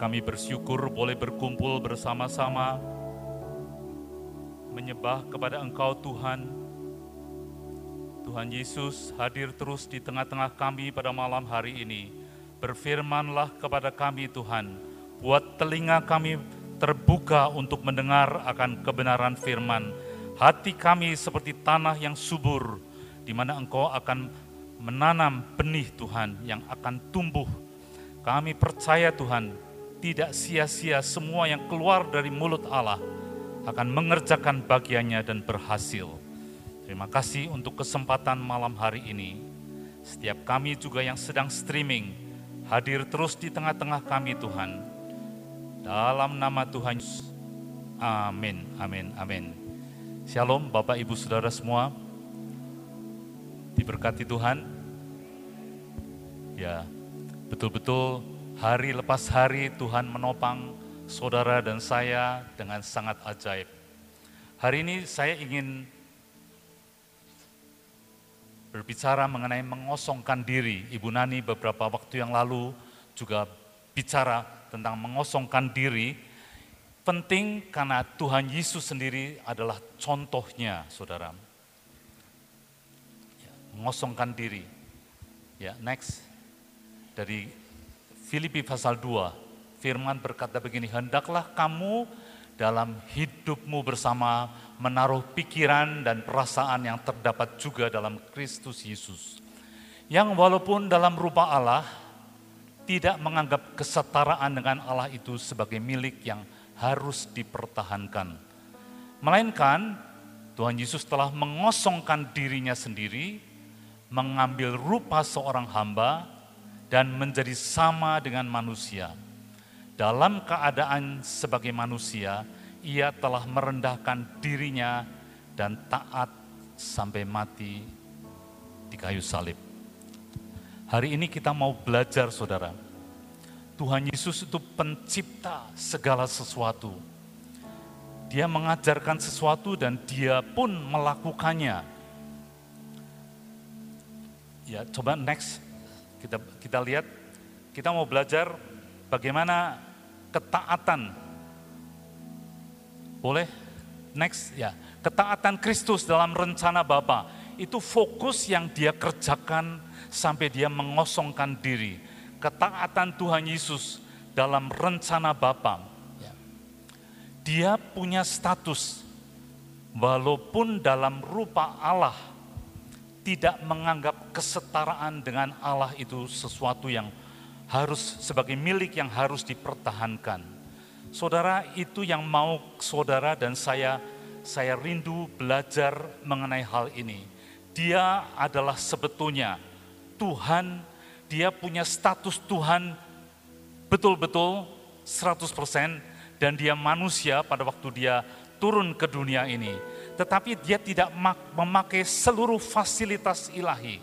Kami bersyukur boleh berkumpul bersama-sama, menyembah kepada Engkau Tuhan. Tuhan Yesus hadir terus di tengah-tengah kami pada malam hari ini. Berfirmanlah kepada kami Tuhan, buat telinga kami terbuka untuk mendengar akan kebenaran firman. Hati kami seperti tanah yang subur, di mana Engkau akan menanam benih Tuhan yang akan tumbuh. Kami percaya Tuhan, tidak sia-sia semua yang keluar dari mulut Allah akan mengerjakan bagiannya dan berhasil. Terima kasih untuk kesempatan malam hari ini. Setiap kami juga yang sedang streaming, hadir terus di tengah-tengah kami Tuhan. Dalam nama Tuhan Yesus. Amin, amin, amin. Shalom Bapak Ibu Saudara semua. Diberkati Tuhan. Ya, betul-betul Hari lepas hari Tuhan menopang saudara dan saya dengan sangat ajaib. Hari ini saya ingin berbicara mengenai mengosongkan diri. Ibu Nani beberapa waktu yang lalu juga bicara tentang mengosongkan diri. Penting karena Tuhan Yesus sendiri adalah contohnya, saudara. Ya, mengosongkan diri. Ya, next. Dari Filipi pasal 2, firman berkata begini, hendaklah kamu dalam hidupmu bersama menaruh pikiran dan perasaan yang terdapat juga dalam Kristus Yesus. Yang walaupun dalam rupa Allah, tidak menganggap kesetaraan dengan Allah itu sebagai milik yang harus dipertahankan. Melainkan Tuhan Yesus telah mengosongkan dirinya sendiri, mengambil rupa seorang hamba, dan menjadi sama dengan manusia. Dalam keadaan sebagai manusia, ia telah merendahkan dirinya dan taat sampai mati di kayu salib. Hari ini kita mau belajar saudara, Tuhan Yesus itu pencipta segala sesuatu. Dia mengajarkan sesuatu dan dia pun melakukannya. Ya, coba next kita kita lihat kita mau belajar bagaimana ketaatan. Boleh? Next ya. Ketaatan Kristus dalam rencana Bapa itu fokus yang dia kerjakan sampai dia mengosongkan diri. Ketaatan Tuhan Yesus dalam rencana Bapa. Ya. Dia punya status walaupun dalam rupa Allah tidak menganggap kesetaraan dengan Allah itu sesuatu yang harus sebagai milik yang harus dipertahankan. Saudara, itu yang mau saudara dan saya saya rindu belajar mengenai hal ini. Dia adalah sebetulnya Tuhan, dia punya status Tuhan betul-betul 100% dan dia manusia pada waktu dia turun ke dunia ini tetapi dia tidak memakai seluruh fasilitas ilahi.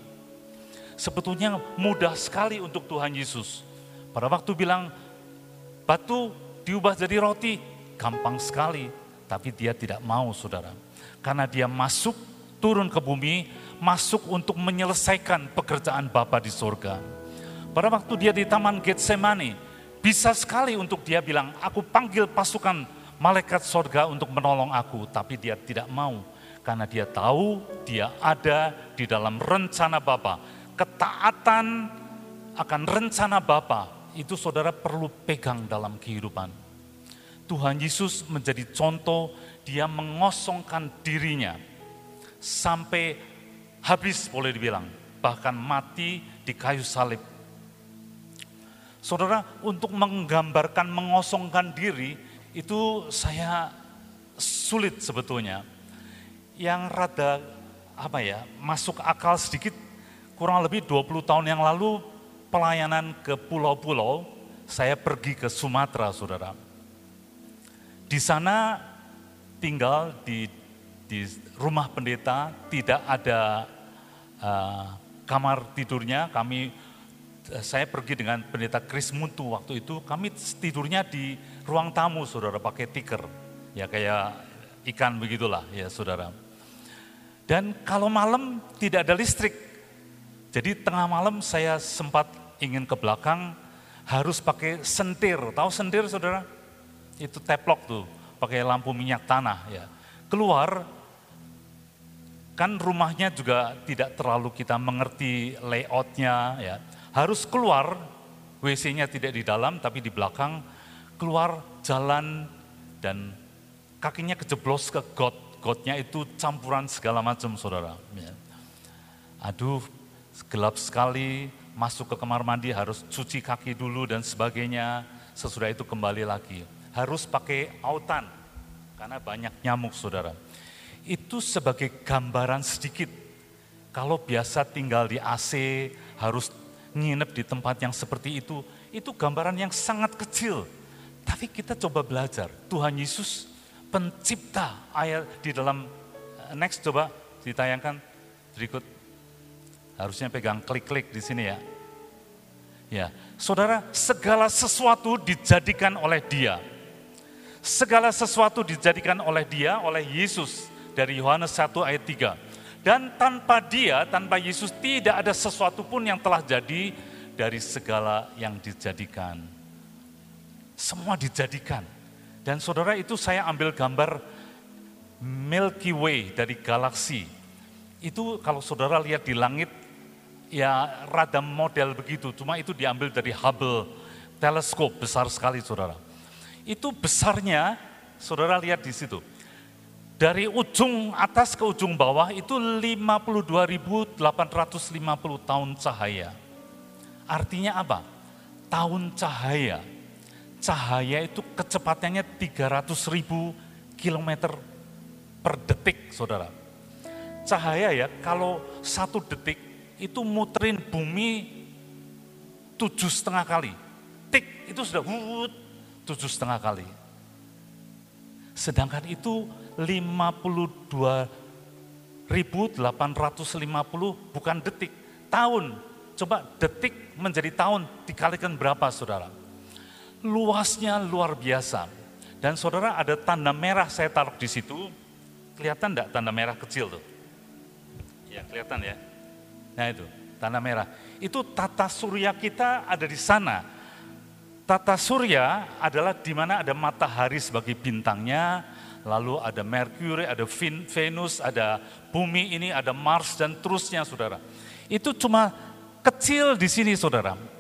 Sebetulnya mudah sekali untuk Tuhan Yesus. Pada waktu bilang batu diubah jadi roti, gampang sekali. Tapi dia tidak mau saudara. Karena dia masuk, turun ke bumi, masuk untuk menyelesaikan pekerjaan Bapa di surga. Pada waktu dia di Taman Getsemani, bisa sekali untuk dia bilang, aku panggil pasukan malaikat sorga untuk menolong aku, tapi dia tidak mau karena dia tahu dia ada di dalam rencana Bapa. Ketaatan akan rencana Bapa itu saudara perlu pegang dalam kehidupan. Tuhan Yesus menjadi contoh, dia mengosongkan dirinya sampai habis boleh dibilang, bahkan mati di kayu salib. Saudara, untuk menggambarkan mengosongkan diri, itu saya sulit sebetulnya. Yang rada apa ya, masuk akal sedikit kurang lebih 20 tahun yang lalu pelayanan ke pulau-pulau, saya pergi ke Sumatera, Saudara. Di sana tinggal di di rumah pendeta tidak ada uh, kamar tidurnya. Kami saya pergi dengan pendeta Chris Muntu waktu itu, kami tidurnya di ruang tamu saudara pakai tiker. Ya kayak ikan begitulah ya saudara. Dan kalau malam tidak ada listrik. Jadi tengah malam saya sempat ingin ke belakang, harus pakai sentir. Tahu sentir saudara? Itu teplok tuh, pakai lampu minyak tanah ya. Keluar, kan rumahnya juga tidak terlalu kita mengerti layoutnya ya. Harus keluar, WC-nya tidak di dalam tapi di belakang, keluar jalan dan kakinya kejeblos ke got. Gotnya itu campuran segala macam saudara. Ya. Aduh, gelap sekali, masuk ke kamar mandi harus cuci kaki dulu dan sebagainya. Sesudah itu kembali lagi. Harus pakai autan, karena banyak nyamuk saudara. Itu sebagai gambaran sedikit. Kalau biasa tinggal di AC, harus nginep di tempat yang seperti itu, itu gambaran yang sangat kecil. Tapi kita coba belajar, Tuhan Yesus pencipta ayat di dalam next coba ditayangkan berikut harusnya pegang klik-klik di sini ya. Ya, saudara, segala sesuatu dijadikan oleh Dia. Segala sesuatu dijadikan oleh Dia, oleh Yesus dari Yohanes 1 ayat 3. Dan tanpa Dia, tanpa Yesus tidak ada sesuatu pun yang telah jadi dari segala yang dijadikan. Semua dijadikan. Dan saudara itu saya ambil gambar Milky Way dari galaksi. Itu kalau saudara lihat di langit, ya rada model begitu, cuma itu diambil dari Hubble teleskop besar sekali saudara. Itu besarnya, saudara lihat di situ. Dari ujung atas ke ujung bawah itu 52.850 tahun cahaya. Artinya apa? Tahun cahaya cahaya itu kecepatannya 300 ribu kilometer per detik, saudara. Cahaya ya, kalau satu detik itu muterin bumi tujuh setengah kali. Tik, itu sudah wut, tujuh setengah kali. Sedangkan itu 52.850 bukan detik, tahun. Coba detik menjadi tahun dikalikan berapa saudara? Luasnya luar biasa. Dan saudara ada tanda merah saya taruh di situ, kelihatan enggak tanda merah kecil tuh? Ya kelihatan ya. Nah itu, tanda merah. Itu tata surya kita ada di sana. Tata surya adalah di mana ada matahari sebagai bintangnya, lalu ada Mercury, ada Venus, ada bumi ini, ada Mars dan terusnya saudara. Itu cuma kecil di sini saudara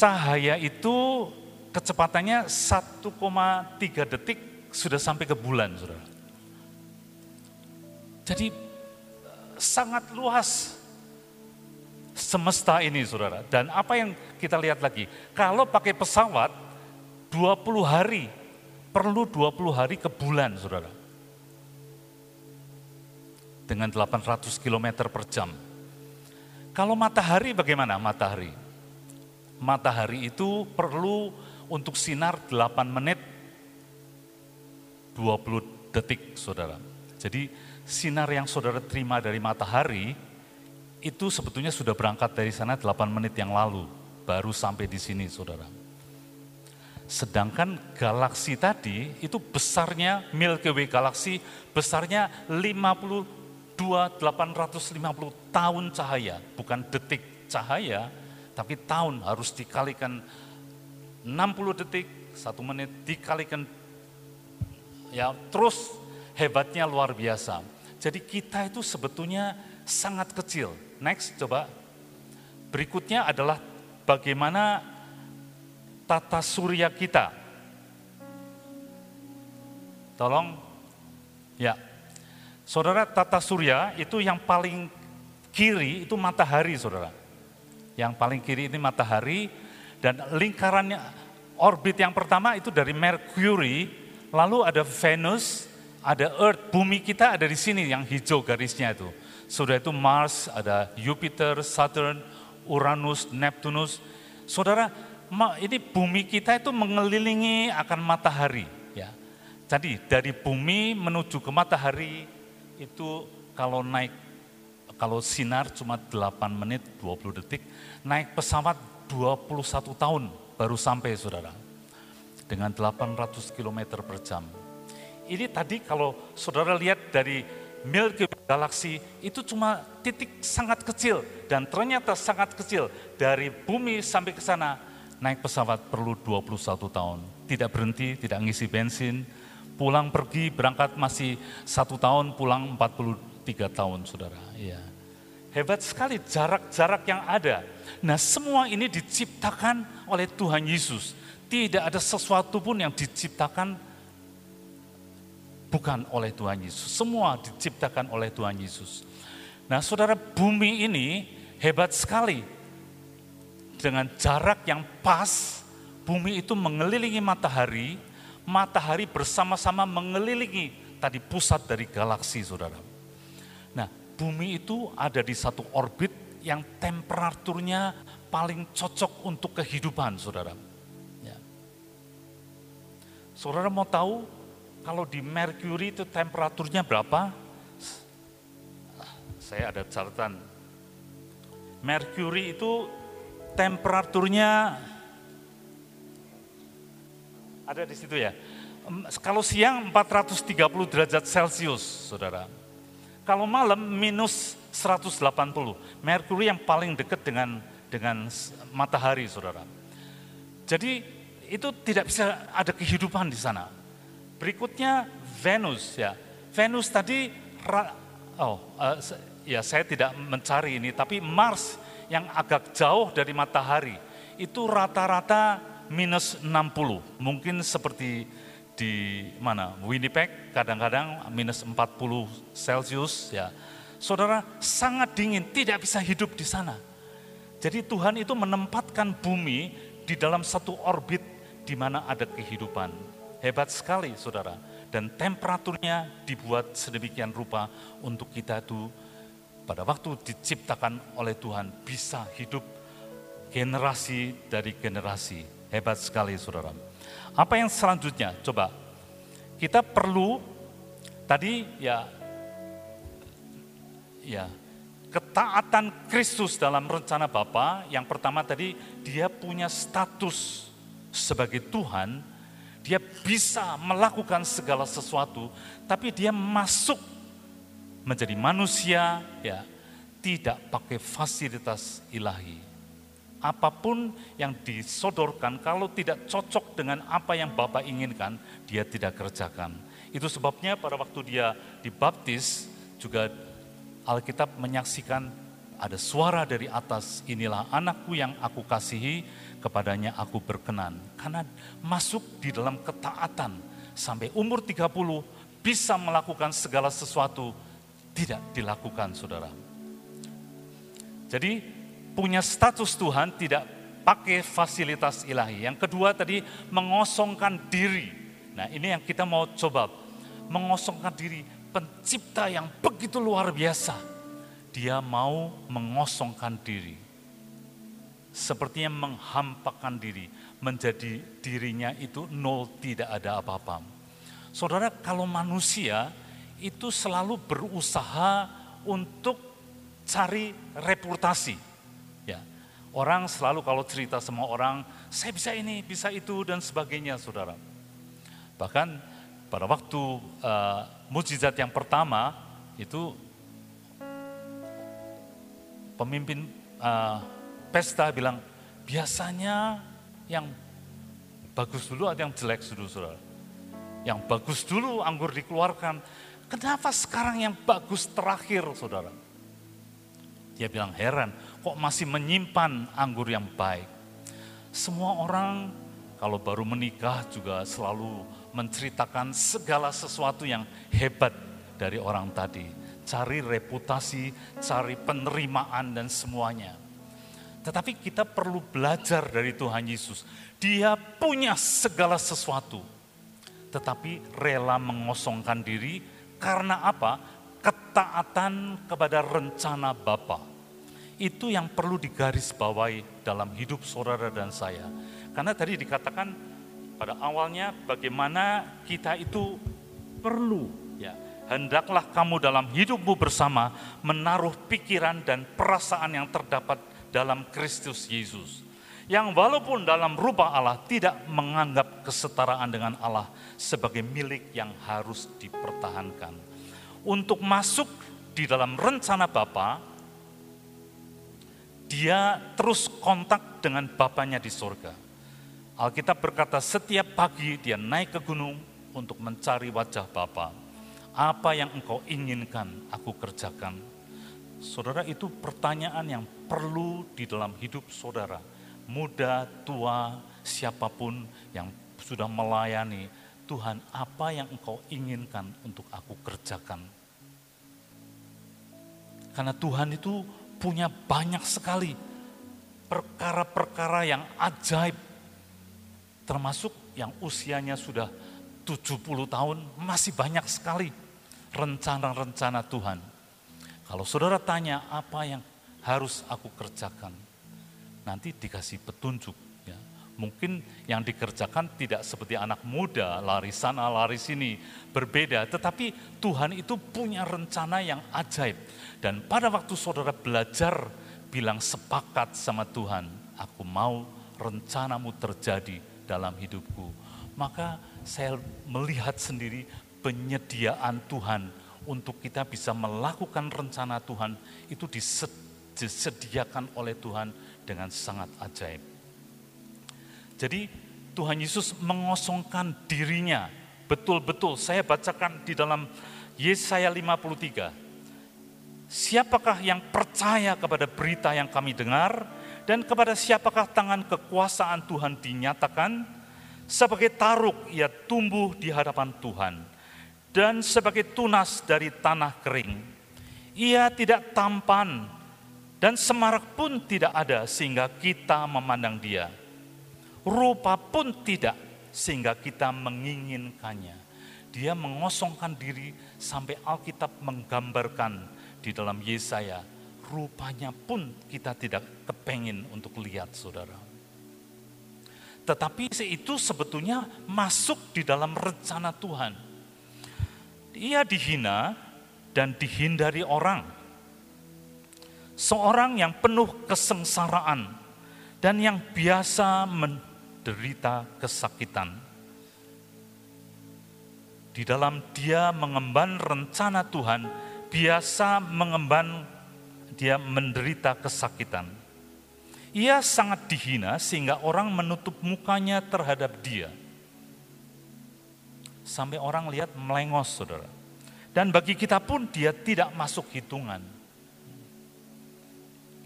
cahaya itu kecepatannya 1,3 detik sudah sampai ke bulan, saudara. Jadi sangat luas semesta ini, saudara. Dan apa yang kita lihat lagi, kalau pakai pesawat 20 hari, perlu 20 hari ke bulan, saudara. Dengan 800 km per jam. Kalau matahari bagaimana matahari? Matahari itu perlu untuk sinar 8 menit 20 detik, saudara. Jadi sinar yang saudara terima dari matahari itu sebetulnya sudah berangkat dari sana 8 menit yang lalu, baru sampai di sini, saudara. Sedangkan galaksi tadi itu besarnya Milky Way galaksi besarnya 52 850 tahun cahaya, bukan detik cahaya, tapi tahun harus dikalikan 60 detik, satu menit dikalikan ya terus hebatnya luar biasa. Jadi kita itu sebetulnya sangat kecil. Next coba. Berikutnya adalah bagaimana tata surya kita. Tolong, ya. Saudara, tata surya itu yang paling kiri itu matahari, saudara. Yang paling kiri ini matahari dan lingkarannya orbit yang pertama itu dari Mercury, lalu ada Venus, ada Earth, bumi kita ada di sini yang hijau garisnya itu. Sudah itu Mars, ada Jupiter, Saturn, Uranus, Neptunus. Saudara, ini bumi kita itu mengelilingi akan matahari. Ya. Jadi dari bumi menuju ke matahari itu kalau naik kalau sinar cuma 8 menit 20 detik, naik pesawat 21 tahun baru sampai saudara. Dengan 800 km per jam. Ini tadi kalau saudara lihat dari Milky Way galaksi itu cuma titik sangat kecil dan ternyata sangat kecil dari bumi sampai ke sana naik pesawat perlu 21 tahun. Tidak berhenti, tidak ngisi bensin, pulang pergi berangkat masih satu tahun, pulang 43 tahun saudara. Iya. Hebat sekali jarak-jarak yang ada. Nah semua ini diciptakan oleh Tuhan Yesus. Tidak ada sesuatu pun yang diciptakan bukan oleh Tuhan Yesus. Semua diciptakan oleh Tuhan Yesus. Nah saudara bumi ini hebat sekali. Dengan jarak yang pas, bumi itu mengelilingi matahari, matahari bersama-sama mengelilingi tadi pusat dari galaksi saudara. Bumi itu ada di satu orbit yang temperaturnya paling cocok untuk kehidupan saudara. Ya. Saudara mau tahu kalau di Mercury itu temperaturnya berapa? Saya ada catatan. Mercury itu temperaturnya ada di situ ya. Kalau siang 430 derajat Celcius, saudara. Kalau malam minus 180. Mercury yang paling dekat dengan dengan matahari, saudara. Jadi itu tidak bisa ada kehidupan di sana Berikutnya Venus ya. Venus tadi oh uh, ya saya tidak mencari ini tapi Mars yang agak jauh dari matahari itu rata-rata minus 60. Mungkin seperti di mana Winnipeg kadang-kadang minus 40 Celcius ya. Saudara sangat dingin, tidak bisa hidup di sana. Jadi Tuhan itu menempatkan bumi di dalam satu orbit di mana ada kehidupan. Hebat sekali saudara. Dan temperaturnya dibuat sedemikian rupa untuk kita itu pada waktu diciptakan oleh Tuhan bisa hidup generasi dari generasi. Hebat sekali saudara. Apa yang selanjutnya? Coba kita perlu tadi ya ya ketaatan Kristus dalam rencana Bapa. Yang pertama tadi dia punya status sebagai Tuhan dia bisa melakukan segala sesuatu, tapi dia masuk menjadi manusia, ya, tidak pakai fasilitas ilahi. Apa pun yang disodorkan, kalau tidak cocok dengan apa yang Bapak inginkan, dia tidak kerjakan. Itu sebabnya pada waktu dia dibaptis, juga Alkitab menyaksikan ada suara dari atas, inilah anakku yang aku kasihi, kepadanya aku berkenan. Karena masuk di dalam ketaatan sampai umur 30 bisa melakukan segala sesuatu tidak dilakukan saudara. Jadi punya status Tuhan tidak pakai fasilitas ilahi. Yang kedua tadi mengosongkan diri. Nah ini yang kita mau coba. Mengosongkan diri pencipta yang begitu luar biasa. Dia mau mengosongkan diri sepertinya menghampakan diri, menjadi dirinya itu nol, tidak ada apa-apa. Saudara, kalau manusia itu selalu berusaha untuk cari reputasi. Orang selalu kalau cerita sama orang, saya bisa ini, bisa itu dan sebagainya, saudara. Bahkan pada waktu uh, mujizat yang pertama itu pemimpin uh, pesta bilang, biasanya yang bagus dulu ada yang jelek dulu, saudara. Yang bagus dulu anggur dikeluarkan. Kenapa sekarang yang bagus terakhir, saudara? Dia bilang heran, kok masih menyimpan anggur yang baik. Semua orang kalau baru menikah juga selalu menceritakan segala sesuatu yang hebat dari orang tadi. Cari reputasi, cari penerimaan dan semuanya. Tetapi kita perlu belajar dari Tuhan Yesus. Dia punya segala sesuatu. Tetapi rela mengosongkan diri karena apa? Ketaatan kepada rencana Bapa. Itu yang perlu digarisbawahi dalam hidup saudara dan saya. Karena tadi dikatakan pada awalnya bagaimana kita itu perlu ya hendaklah kamu dalam hidupmu bersama menaruh pikiran dan perasaan yang terdapat dalam Kristus Yesus. Yang walaupun dalam rupa Allah tidak menganggap kesetaraan dengan Allah sebagai milik yang harus dipertahankan. untuk masuk di dalam rencana Bapa, dia terus kontak dengan Bapaknya di surga. Alkitab berkata setiap pagi dia naik ke gunung untuk mencari wajah Bapa. Apa yang engkau inginkan aku kerjakan. Saudara itu pertanyaan yang perlu di dalam hidup saudara. Muda, tua, siapa pun yang sudah melayani, Tuhan apa yang engkau inginkan untuk aku kerjakan. Karena Tuhan itu punya banyak sekali perkara-perkara yang ajaib. Termasuk yang usianya sudah 70 tahun, masih banyak sekali rencana-rencana Tuhan. Kalau saudara tanya apa yang harus aku kerjakan, nanti dikasih petunjuk Mungkin yang dikerjakan tidak seperti anak muda, lari sana, lari sini, berbeda. Tetapi Tuhan itu punya rencana yang ajaib. Dan pada waktu saudara belajar bilang sepakat sama Tuhan, aku mau rencanamu terjadi dalam hidupku. Maka saya melihat sendiri penyediaan Tuhan untuk kita bisa melakukan rencana Tuhan itu disediakan oleh Tuhan dengan sangat ajaib. Jadi Tuhan Yesus mengosongkan dirinya. Betul-betul saya bacakan di dalam Yesaya 53. Siapakah yang percaya kepada berita yang kami dengar dan kepada siapakah tangan kekuasaan Tuhan dinyatakan? Sebagai taruk ia tumbuh di hadapan Tuhan dan sebagai tunas dari tanah kering. Ia tidak tampan dan semarak pun tidak ada sehingga kita memandang dia rupa pun tidak, sehingga kita menginginkannya. Dia mengosongkan diri sampai Alkitab menggambarkan di dalam Yesaya, rupanya pun kita tidak kepengin untuk lihat saudara. Tetapi itu sebetulnya masuk di dalam rencana Tuhan. Ia dihina dan dihindari orang. Seorang yang penuh kesengsaraan dan yang biasa derita kesakitan. Di dalam dia mengemban rencana Tuhan, biasa mengemban dia menderita kesakitan. Ia sangat dihina sehingga orang menutup mukanya terhadap dia. Sampai orang lihat melengos, saudara. Dan bagi kita pun dia tidak masuk hitungan.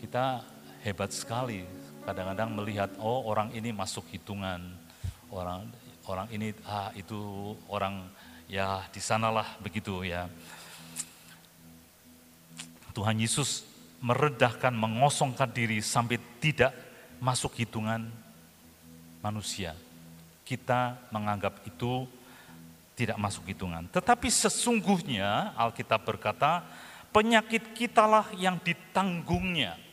Kita hebat sekali kadang-kadang melihat oh orang ini masuk hitungan. Orang orang ini ah itu orang ya di sanalah begitu ya. Tuhan Yesus meredahkan mengosongkan diri sampai tidak masuk hitungan manusia. Kita menganggap itu tidak masuk hitungan. Tetapi sesungguhnya Alkitab berkata penyakit kitalah yang ditanggungnya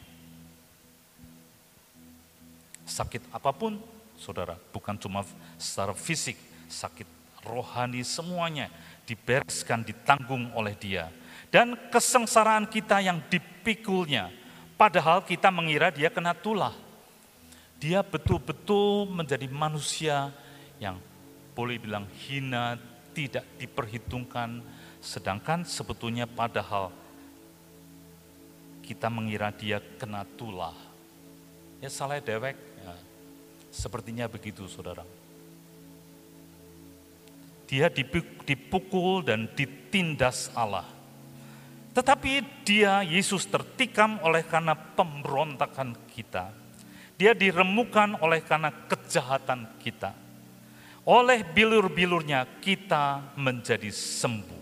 sakit apa pun, saudara, bukan cuma secara fisik, sakit rohani semuanya dibereskan, ditanggung oleh dia. Dan kesengsaraan kita yang dipikulnya, padahal kita mengira dia kena tulah. Dia betul-betul menjadi manusia yang boleh bilang hina, tidak diperhitungkan, sedangkan sebetulnya padahal kita mengira dia kena tulah. Ya salah dewek, Sepertinya begitu saudara. Dia dipukul dan ditindas Allah. Tetapi dia, Yesus tertikam oleh karena pemberontakan kita. Dia diremukan oleh karena kejahatan kita. Oleh bilur-bilurnya kita menjadi sembuh.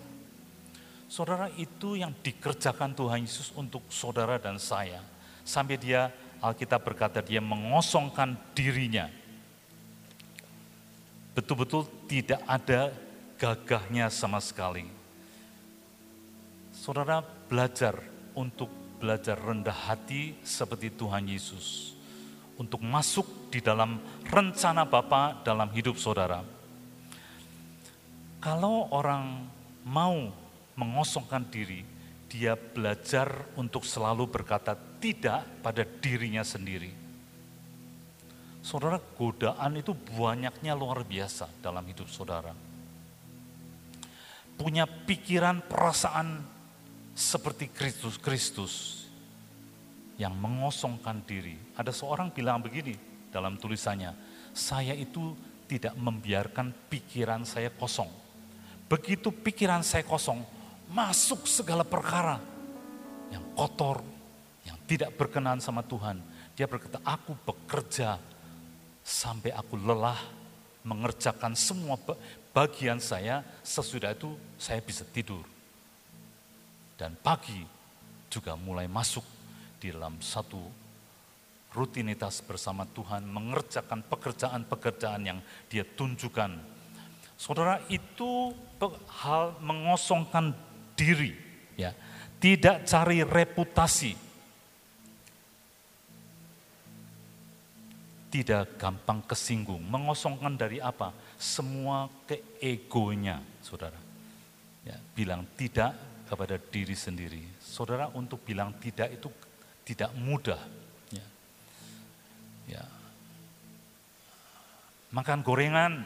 Saudara itu yang dikerjakan Tuhan Yesus untuk saudara dan saya. Sampai dia Alkitab berkata dia mengosongkan dirinya. Betul-betul tidak ada gagahnya sama sekali. Saudara belajar untuk belajar rendah hati seperti Tuhan Yesus. Untuk masuk di dalam rencana Bapa dalam hidup saudara. Kalau orang mau mengosongkan diri, dia belajar untuk selalu berkata tidak pada dirinya sendiri. Saudara, godaan itu banyaknya luar biasa dalam hidup saudara. punya pikiran perasaan seperti Kristus Kristus yang mengosongkan diri. Ada seorang bilang begini dalam tulisannya, saya itu tidak membiarkan pikiran saya kosong. Begitu pikiran saya kosong, masuk segala perkara yang kotor, tidak berkenan sama Tuhan. Dia berkata, aku bekerja sampai aku lelah mengerjakan semua bagian saya, sesudah itu saya bisa tidur. Dan pagi juga mulai masuk di dalam satu rutinitas bersama Tuhan, mengerjakan pekerjaan-pekerjaan yang dia tunjukkan. Saudara, itu hal mengosongkan diri, ya. Tidak cari reputasi. Tidak gampang kesinggung. Mengosongkan dari apa? Semua keegonya, saudara. Ya, bilang tidak kepada diri sendiri. Saudara, untuk bilang tidak itu tidak mudah. Ya. ya. Makan gorengan,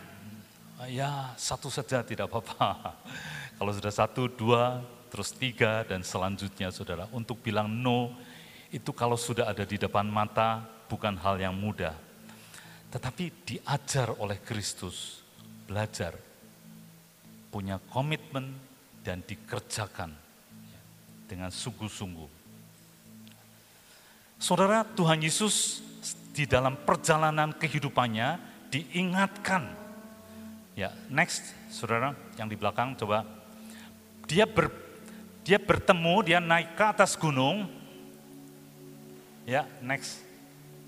ya satu saja tidak apa-apa. Kalau sudah satu, dua, terus tiga, dan selanjutnya saudara. Untuk bilang no, itu kalau sudah ada di depan mata, bukan hal yang mudah. Tetapi diajar oleh Kristus, belajar, punya komitmen, dan dikerjakan dengan sungguh-sungguh. Saudara, Tuhan Yesus di dalam perjalanan kehidupannya diingatkan. Ya, next, saudara, yang di belakang coba. Dia ber, dia bertemu, dia naik ke atas gunung. Ya, next.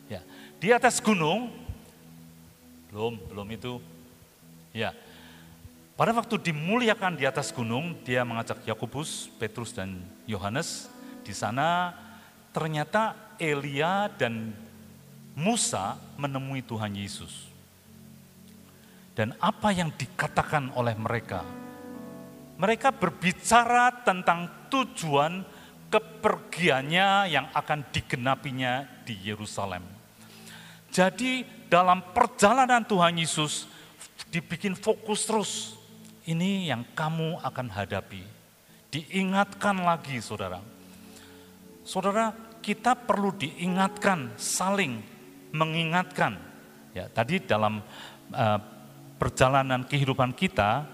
Ya, di atas gunung, belum, belum itu. Ya, pada waktu dimuliakan di atas gunung, dia mengajak Yakobus, Petrus dan Yohanes. Di sana ternyata Elia dan Musa menemui Tuhan Yesus. Dan apa yang dikatakan oleh mereka? Mereka berbicara tentang tujuan kepergiannya yang akan digenapinya di Yerusalem. Jadi dalam perjalanan Tuhan Yesus dibikin fokus terus. Ini yang kamu akan hadapi. Diingatkan lagi saudara. Saudara, kita perlu diingatkan, saling mengingatkan. Ya, tadi dalam uh, perjalanan kehidupan kita,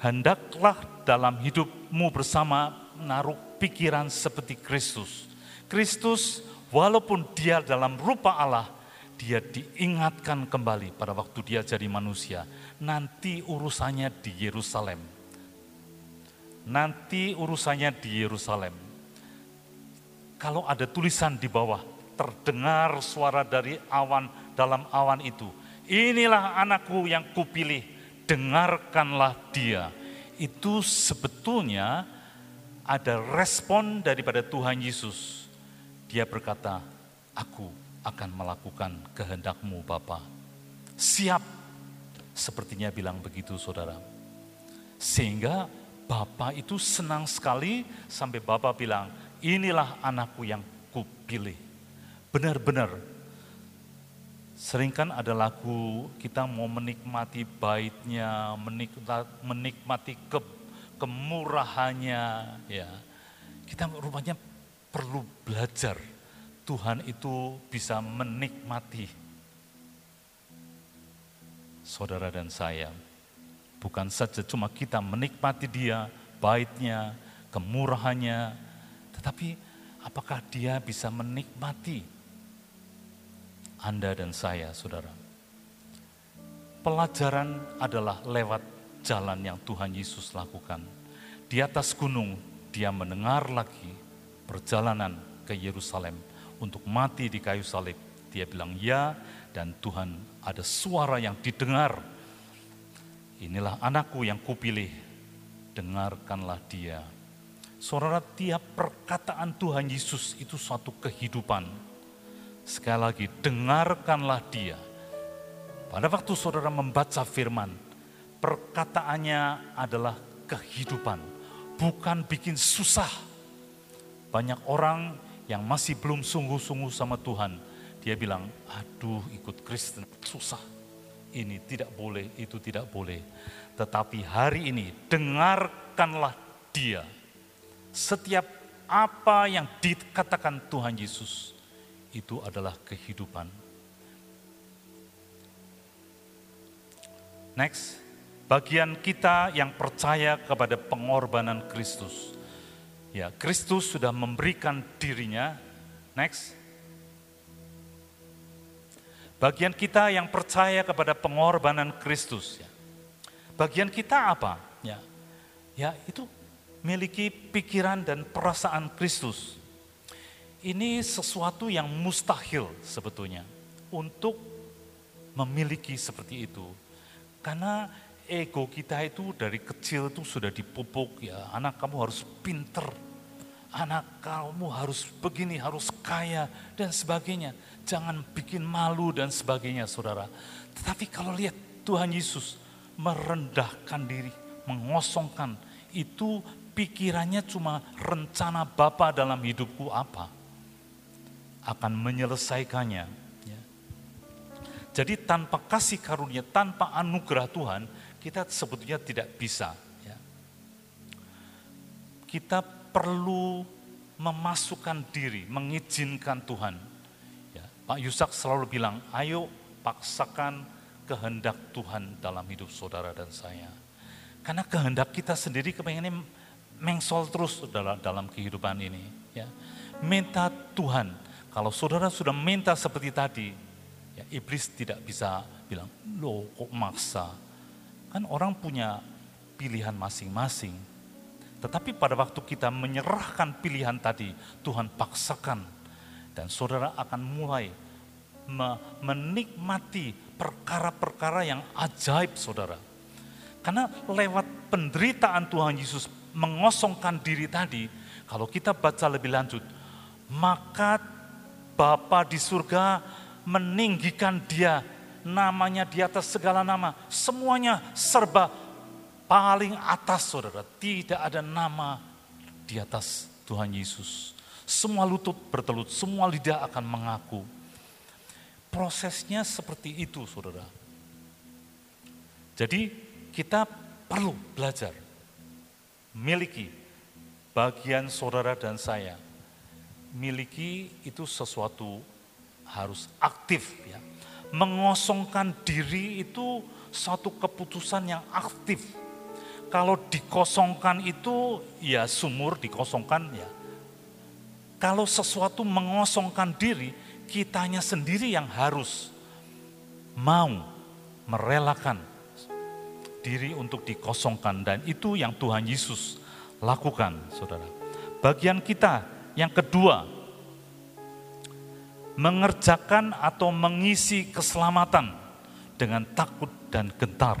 hendaklah dalam hidupmu bersama menaruh pikiran seperti Kristus. Kristus walaupun dia dalam rupa Allah, dia diingatkan kembali pada waktu dia jadi manusia. Nanti urusannya di Yerusalem. Nanti urusannya di Yerusalem kalau ada tulisan di bawah, terdengar suara dari awan dalam awan itu. Inilah anakku yang kupilih, dengarkanlah dia. Itu sebetulnya ada respon daripada Tuhan Yesus. Dia berkata, aku akan melakukan kehendakmu Bapa. Siap, sepertinya bilang begitu saudara. Sehingga Bapak itu senang sekali sampai Bapak bilang, inilah anakku yang kupilih. Benar-benar, sering kan ada lagu kita mau menikmati baitnya, menikmati ke, kemurahannya, ya. Kita rupanya perlu belajar Tuhan itu bisa menikmati saudara dan saya. Bukan saja cuma kita menikmati dia, baitnya, kemurahannya, tetapi apakah dia bisa menikmati Anda dan saya, saudara? Pelajaran adalah lewat jalan yang Tuhan Yesus lakukan. Di atas gunung, dia mendengar lagi perjalanan ke Yerusalem untuk mati di kayu salib. Dia bilang ya, dan Tuhan ada suara yang didengar. Inilah anakku yang kupilih, dengarkanlah dia. Saudara, tiap perkataan Tuhan Yesus itu suatu kehidupan. Sekali lagi, dengarkanlah dia. Pada waktu saudara membaca firman, perkataannya adalah kehidupan, bukan bikin susah. Banyak orang yang masih belum sungguh-sungguh sama Tuhan, dia bilang, aduh ikut Kristen susah. ini tidak boleh, itu tidak boleh. Tetapi hari ini dengarkanlah dia. Setiap apa yang dikatakan Tuhan Yesus itu adalah kehidupan. Next, bagian kita yang percaya kepada pengorbanan Kristus. Ya, Kristus sudah memberikan dirinya. Next. Bagian kita yang percaya kepada pengorbanan Kristus. Ya. Bagian kita apa? Ya, ya itu miliki pikiran dan perasaan Kristus. Ini sesuatu yang mustahil sebetulnya untuk memiliki seperti itu. Karena ego kita itu dari kecil itu sudah dipupuk ya, anak kamu harus pinter, anak kamu harus begini, harus kaya dan sebagainya jangan bikin malu dan sebagainya saudara. Tetapi kalau lihat Tuhan Yesus merendahkan diri, mengosongkan, itu pikirannya cuma rencana Bapa dalam hidupku apa. Akan menyelesaikannya. Ya. Jadi tanpa kasih karunia, tanpa anugerah Tuhan, kita sebetulnya tidak bisa. Ya. Kita perlu memasukkan diri, mengizinkan Tuhan Pak Yusak selalu bilang, ayo paksakan kehendak Tuhan dalam hidup saudara dan saya. Karena kehendak kita sendiri kepengennya mengsol terus dalam, dalam kehidupan ini. Ya. Minta Tuhan, kalau saudara sudah minta seperti tadi, ya, iblis tidak bisa bilang, lo kok maksa. Kan orang punya pilihan masing-masing. Tetapi pada waktu kita menyerahkan pilihan tadi, Tuhan paksakan dan saudara akan mulai menikmati perkara-perkara yang ajaib saudara. Karena lewat penderitaan Tuhan Yesus mengosongkan diri tadi, kalau kita baca lebih lanjut, maka Bapa di surga meninggikan dia, namanya di atas segala nama, semuanya serba paling atas saudara. Tidak ada nama di atas Tuhan Yesus. Semua lutut bertelut, semua lidah akan mengaku. Prosesnya seperti itu, saudara. Jadi kita perlu belajar, miliki bagian saudara dan saya. Miliki itu sesuatu harus aktif ya. Mengosongkan diri itu satu keputusan yang aktif. Kalau dikosongkan itu ya sumur dikosongkan ya kalau sesuatu mengosongkan diri, kitanya sendiri yang harus mau merelakan diri untuk dikosongkan dan itu yang Tuhan Yesus lakukan, Saudara. Bagian kita yang kedua mengerjakan atau mengisi keselamatan dengan takut dan gentar.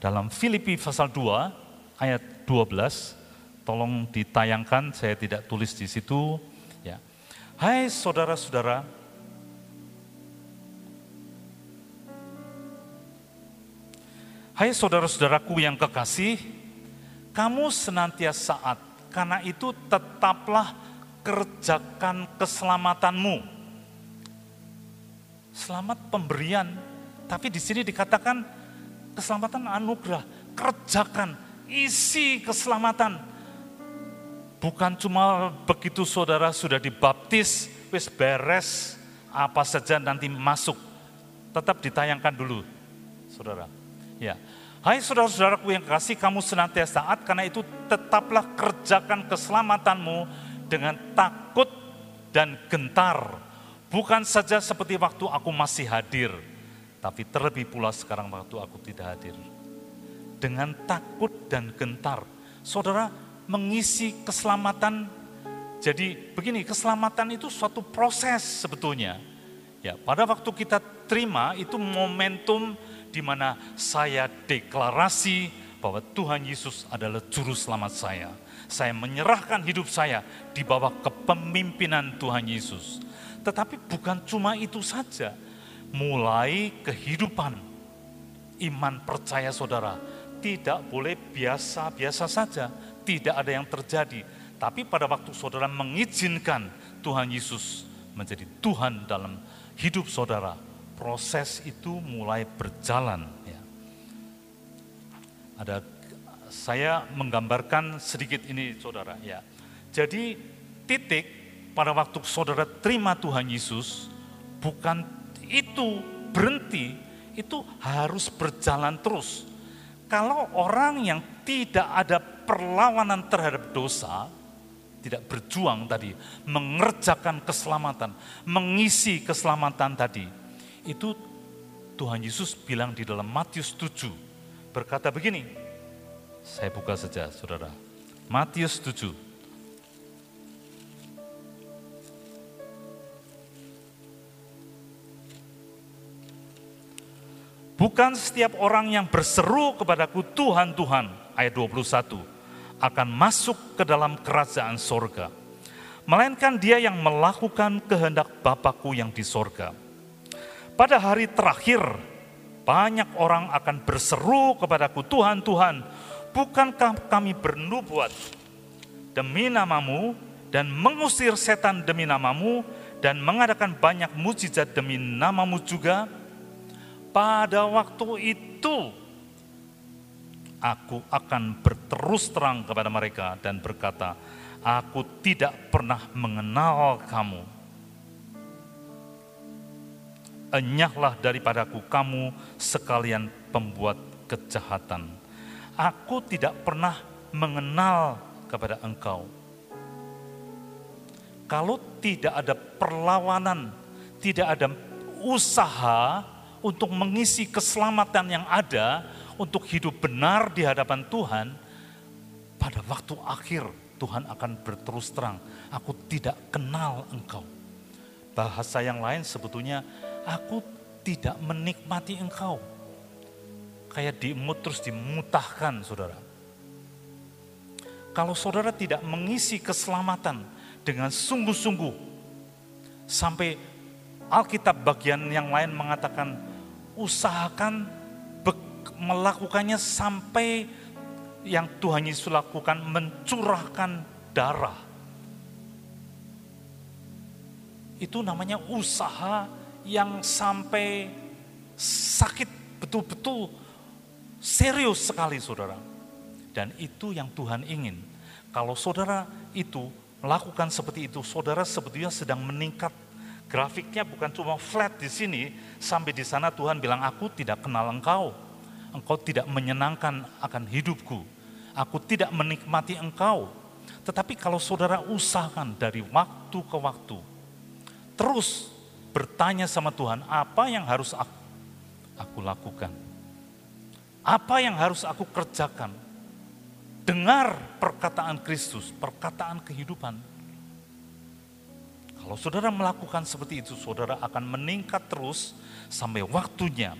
Dalam Filipi pasal 2 ayat 12, tolong ditayangkan, saya tidak tulis di situ, Hai saudara-saudara, Hai saudara-saudaraku yang kekasih, kamu senantiasa saat, karena itu tetaplah kerjakan keselamatanmu. Selamat pemberian, tapi di sini dikatakan keselamatan anugerah, kerjakan, isi keselamatan. Bukan cuma begitu saudara sudah dibaptis, wis beres, apa saja nanti masuk. Tetap ditayangkan dulu, saudara. Ya, Hai saudara-saudaraku yang kasih, kamu senantiasa taat, karena itu tetaplah kerjakan keselamatanmu dengan takut dan gentar. Bukan saja seperti waktu aku masih hadir, tapi terlebih pula sekarang waktu aku tidak hadir. Dengan takut dan gentar. Saudara, mengisi keselamatan. Jadi begini, keselamatan itu suatu proses sebetulnya. Ya, pada waktu kita terima itu momentum di mana saya deklarasi bahwa Tuhan Yesus adalah juru selamat saya. Saya menyerahkan hidup saya di bawah kepemimpinan Tuhan Yesus. Tetapi bukan cuma itu saja. Mulai kehidupan iman percaya saudara tidak boleh biasa-biasa saja tidak ada yang terjadi. Tapi pada waktu saudara mengizinkan Tuhan Yesus menjadi Tuhan dalam hidup saudara, proses itu mulai berjalan. Ya. Ada saya menggambarkan sedikit ini, saudara. Ya, jadi titik pada waktu saudara terima Tuhan Yesus bukan itu berhenti, itu harus berjalan terus. Kalau orang yang tidak ada perlawanan terhadap dosa, tidak berjuang tadi, mengerjakan keselamatan, mengisi keselamatan tadi, itu Tuhan Yesus bilang di dalam Matius 7, berkata begini, saya buka saja saudara, Matius 7, Bukan setiap orang yang berseru kepadaku Tuhan, Tuhan, ayat 21, akan masuk ke dalam kerajaan sorga. Melainkan dia yang melakukan kehendak Bapakku yang di sorga. Pada hari terakhir, banyak orang akan berseru kepadaku, Tuhan, Tuhan, bukankah kami bernubuat demi namamu dan mengusir setan demi namamu dan mengadakan banyak mujizat demi namamu juga? Pada waktu itu, aku akan berterus terang kepada mereka dan berkata, aku tidak pernah mengenal kamu enyahlah daripadaku kamu sekalian pembuat kejahatan. Aku tidak pernah mengenal kepada engkau. Kalau tidak ada perlawanan, tidak ada usaha untuk mengisi keselamatan yang ada, untuk hidup benar di hadapan Tuhan, pada waktu akhir Tuhan akan berterus terang, aku tidak kenal engkau. Bahasa yang lain sebetulnya aku tidak menikmati engkau. Kayak diemut terus dimutahkan saudara. Kalau saudara tidak mengisi keselamatan dengan sungguh-sungguh, sampai Alkitab bagian yang lain mengatakan, usahakan melakukannya sampai yang Tuhan Yesus lakukan mencurahkan darah. Itu namanya usaha yang sampai sakit betul-betul serius sekali saudara. Dan itu yang Tuhan ingin. Kalau saudara itu melakukan seperti itu, saudara sebetulnya sedang meningkat. Grafiknya bukan cuma flat di sini, sampai di sana Tuhan bilang, aku tidak kenal engkau. Engkau tidak menyenangkan akan hidupku. Aku tidak menikmati engkau. Tetapi kalau saudara usahakan dari waktu ke waktu, terus bertanya sama Tuhan, apa yang harus aku, aku lakukan? Apa yang harus aku kerjakan? Dengar perkataan Kristus, perkataan kehidupan. Kalau saudara melakukan seperti itu, saudara akan meningkat terus sampai waktunya.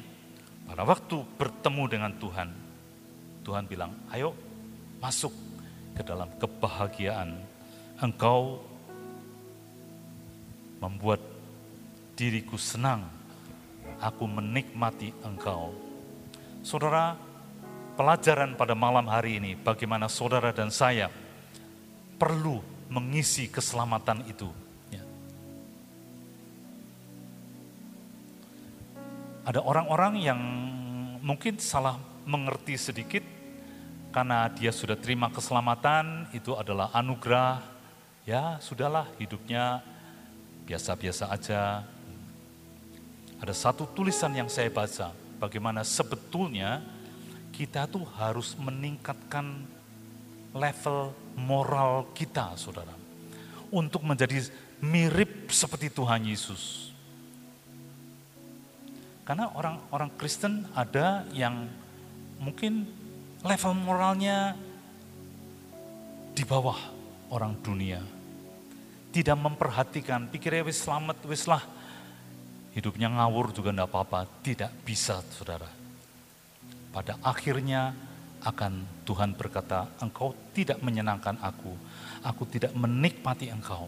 Pada waktu bertemu dengan Tuhan, Tuhan bilang, ayo masuk ke dalam kebahagiaan. Engkau membuat diriku senang, aku menikmati engkau. Saudara, pelajaran pada malam hari ini bagaimana saudara dan saya perlu mengisi keselamatan itu. Ada orang-orang yang mungkin salah mengerti sedikit karena dia sudah terima keselamatan, itu adalah anugerah. Ya, sudahlah hidupnya biasa-biasa aja, ada satu tulisan yang saya baca, bagaimana sebetulnya kita tuh harus meningkatkan level moral kita, saudara. Untuk menjadi mirip seperti Tuhan Yesus. Karena orang-orang Kristen ada yang mungkin level moralnya di bawah orang dunia. Tidak memperhatikan, pikirnya wis selamat, wis lah hidupnya ngawur juga tidak apa-apa. Tidak bisa, saudara. Pada akhirnya akan Tuhan berkata, engkau tidak menyenangkan aku, aku tidak menikmati engkau.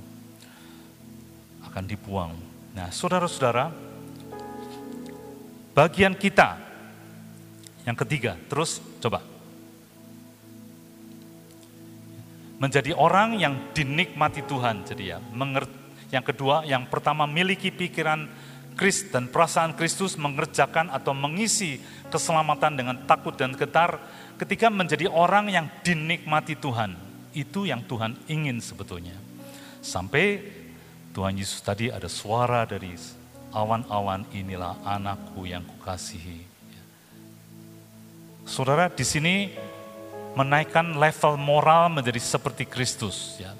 Akan dibuang. Nah, saudara-saudara, bagian kita yang ketiga, terus coba. Menjadi orang yang dinikmati Tuhan, jadi ya. Yang kedua, yang pertama miliki pikiran Kris dan perasaan Kristus mengerjakan atau mengisi keselamatan dengan takut dan getar ketika menjadi orang yang dinikmati Tuhan. Itu yang Tuhan ingin sebetulnya. Sampai Tuhan Yesus tadi ada suara dari awan-awan inilah anakku yang kukasihi. Saudara di sini menaikkan level moral menjadi seperti Kristus. Ya.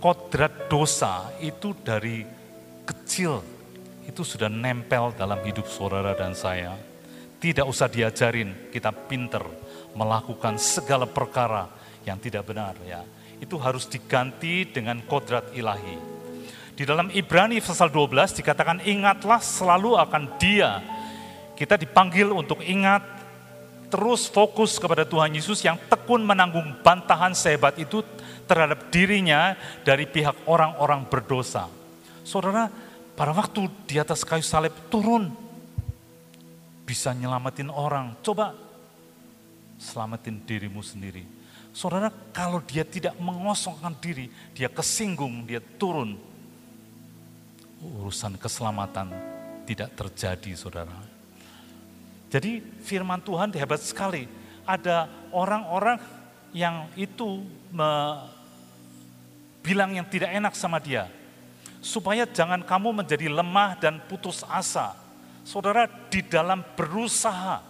Kodrat dosa itu dari kecil itu sudah nempel dalam hidup saudara dan saya. Tidak usah diajarin, kita pinter melakukan segala perkara yang tidak benar ya. Itu harus diganti dengan kodrat ilahi. Di dalam Ibrani pasal 12 dikatakan ingatlah selalu akan dia. Kita dipanggil untuk ingat terus fokus kepada Tuhan Yesus yang tekun menanggung bantahan sehebat itu terhadap dirinya dari pihak orang-orang berdosa. Saudara, pada waktu di atas kayu salib turun, bisa nyelamatin orang. Coba selamatin dirimu sendiri. Saudara, kalau dia tidak mengosongkan diri, dia kesinggung, dia turun. Urusan keselamatan tidak terjadi, saudara. Jadi firman Tuhan hebat sekali. Ada orang-orang yang itu me, bilang yang tidak enak sama dia supaya jangan kamu menjadi lemah dan putus asa. Saudara, di dalam berusaha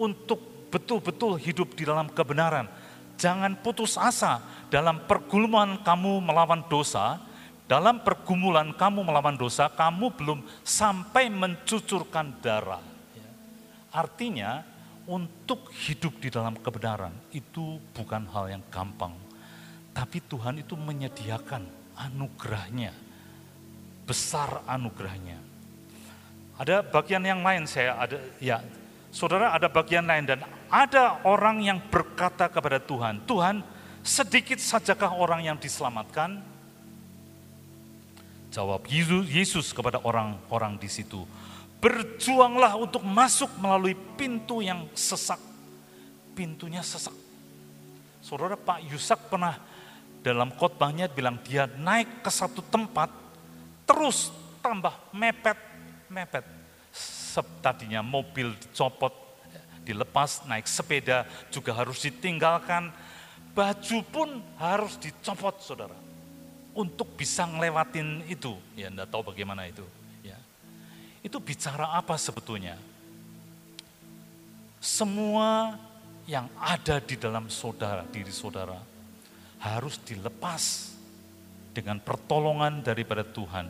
untuk betul-betul hidup di dalam kebenaran, jangan putus asa dalam pergumulan kamu melawan dosa, dalam pergumulan kamu melawan dosa, kamu belum sampai mencucurkan darah. Artinya, untuk hidup di dalam kebenaran itu bukan hal yang gampang. Tapi Tuhan itu menyediakan anugerahnya besar anugerahnya. Ada bagian yang lain saya ada ya saudara ada bagian lain dan ada orang yang berkata kepada Tuhan, Tuhan sedikit sajakah orang yang diselamatkan? Jawab Yesus kepada orang-orang di situ, berjuanglah untuk masuk melalui pintu yang sesak. Pintunya sesak. Saudara Pak Yusak pernah dalam khotbahnya bilang dia naik ke satu tempat terus tambah mepet, mepet. Tadinya mobil dicopot, dilepas, naik sepeda juga harus ditinggalkan. Baju pun harus dicopot, saudara. Untuk bisa ngelewatin itu. Ya, Anda tahu bagaimana itu. Ya. Itu bicara apa sebetulnya? Semua yang ada di dalam saudara, diri saudara, harus dilepas dengan pertolongan daripada Tuhan.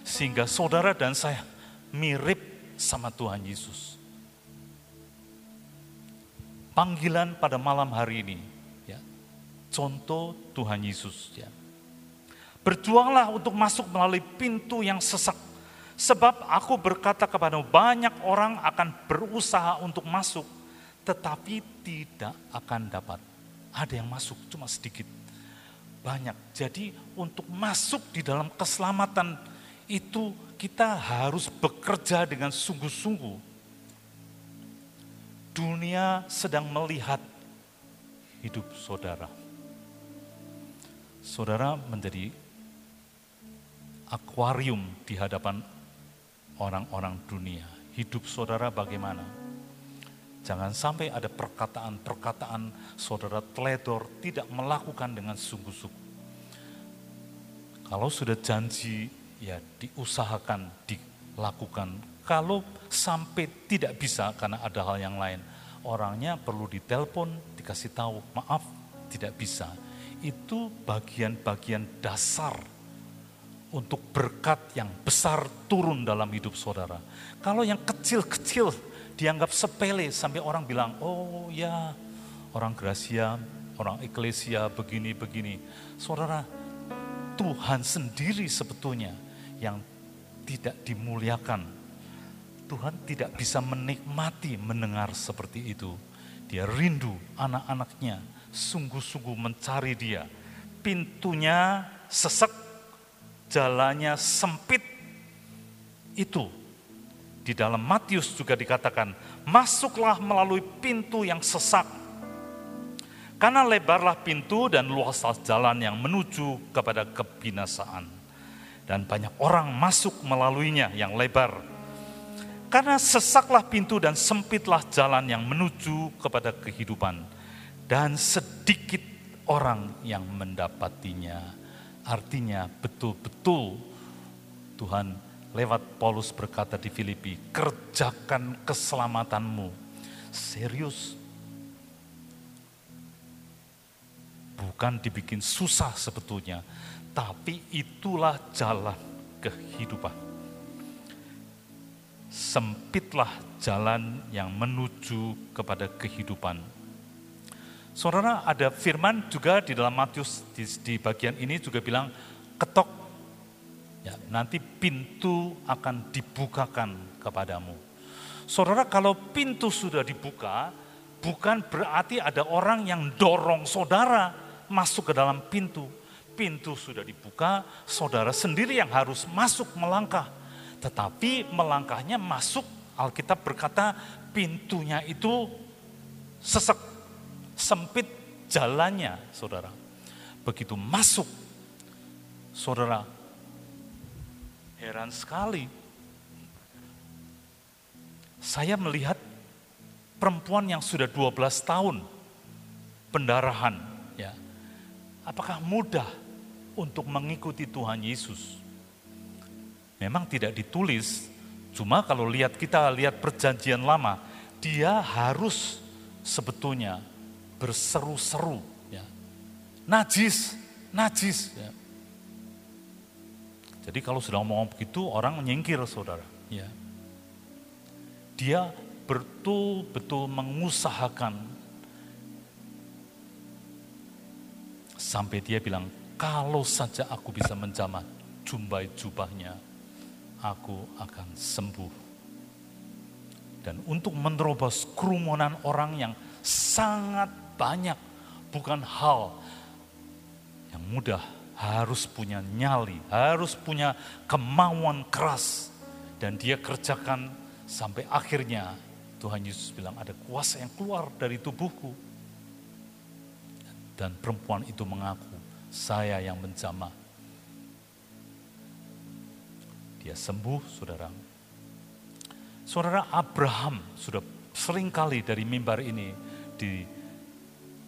Sehingga saudara dan saya mirip sama Tuhan Yesus. Panggilan pada malam hari ini, ya, contoh Tuhan Yesus. Ya. Berjuanglah untuk masuk melalui pintu yang sesak. Sebab aku berkata kepada banyak orang akan berusaha untuk masuk, tetapi tidak akan dapat. Ada yang masuk, cuma sedikit banyak. Jadi untuk masuk di dalam keselamatan itu kita harus bekerja dengan sungguh-sungguh. Dunia sedang melihat hidup saudara. Saudara menjadi akuarium di hadapan orang-orang dunia. Hidup saudara bagaimana? Jangan sampai ada perkataan-perkataan saudara teledor tidak melakukan dengan sungguh-sungguh. Kalau sudah janji, ya diusahakan, dilakukan. Kalau sampai tidak bisa karena ada hal yang lain, orangnya perlu ditelepon, dikasih tahu, maaf, tidak bisa. Itu bagian-bagian dasar untuk berkat yang besar turun dalam hidup saudara. Kalau yang kecil-kecil dianggap sepele sampai orang bilang, oh ya orang Gracia, orang Eklesia begini-begini. Saudara, Tuhan sendiri sebetulnya yang tidak dimuliakan. Tuhan tidak bisa menikmati mendengar seperti itu. Dia rindu anak-anaknya sungguh-sungguh mencari dia. Pintunya sesek, jalannya sempit. Itu di dalam Matius juga dikatakan, masuklah melalui pintu yang sesak. Karena lebarlah pintu dan luaslah jalan yang menuju kepada kebinasaan. Dan banyak orang masuk melaluinya yang lebar. Karena sesaklah pintu dan sempitlah jalan yang menuju kepada kehidupan. Dan sedikit orang yang mendapatinya. Artinya betul-betul Tuhan lewat Paulus berkata di Filipi, kerjakan keselamatanmu. Serius. Bukan dibikin susah sebetulnya, tapi itulah jalan kehidupan. Sempitlah jalan yang menuju kepada kehidupan. Saudara, ada firman juga di dalam Matius di, di bagian ini juga bilang ketok ya, nanti pintu akan dibukakan kepadamu. Saudara, kalau pintu sudah dibuka, bukan berarti ada orang yang dorong saudara masuk ke dalam pintu, pintu sudah dibuka, saudara sendiri yang harus masuk melangkah. Tetapi melangkahnya masuk, Alkitab berkata pintunya itu sesek, sempit jalannya, saudara. Begitu masuk, saudara, heran sekali. Saya melihat perempuan yang sudah 12 tahun pendarahan, ya. Apakah mudah untuk mengikuti Tuhan Yesus. Memang tidak ditulis, cuma kalau lihat kita lihat perjanjian lama, dia harus sebetulnya berseru-seru, ya. najis, najis. Ya. Jadi kalau sudah ngomong begitu, orang menyingkir saudara. Ya. Dia betul-betul mengusahakan sampai dia bilang, kalau saja aku bisa menjamah jumbai jubahnya, aku akan sembuh. Dan untuk menerobos kerumunan orang yang sangat banyak, bukan hal yang mudah, harus punya nyali, harus punya kemauan keras. Dan dia kerjakan sampai akhirnya Tuhan Yesus bilang ada kuasa yang keluar dari tubuhku. Dan perempuan itu mengaku, saya yang menjamah. Dia sembuh, saudara. Saudara Abraham sudah sering kali dari mimbar ini di,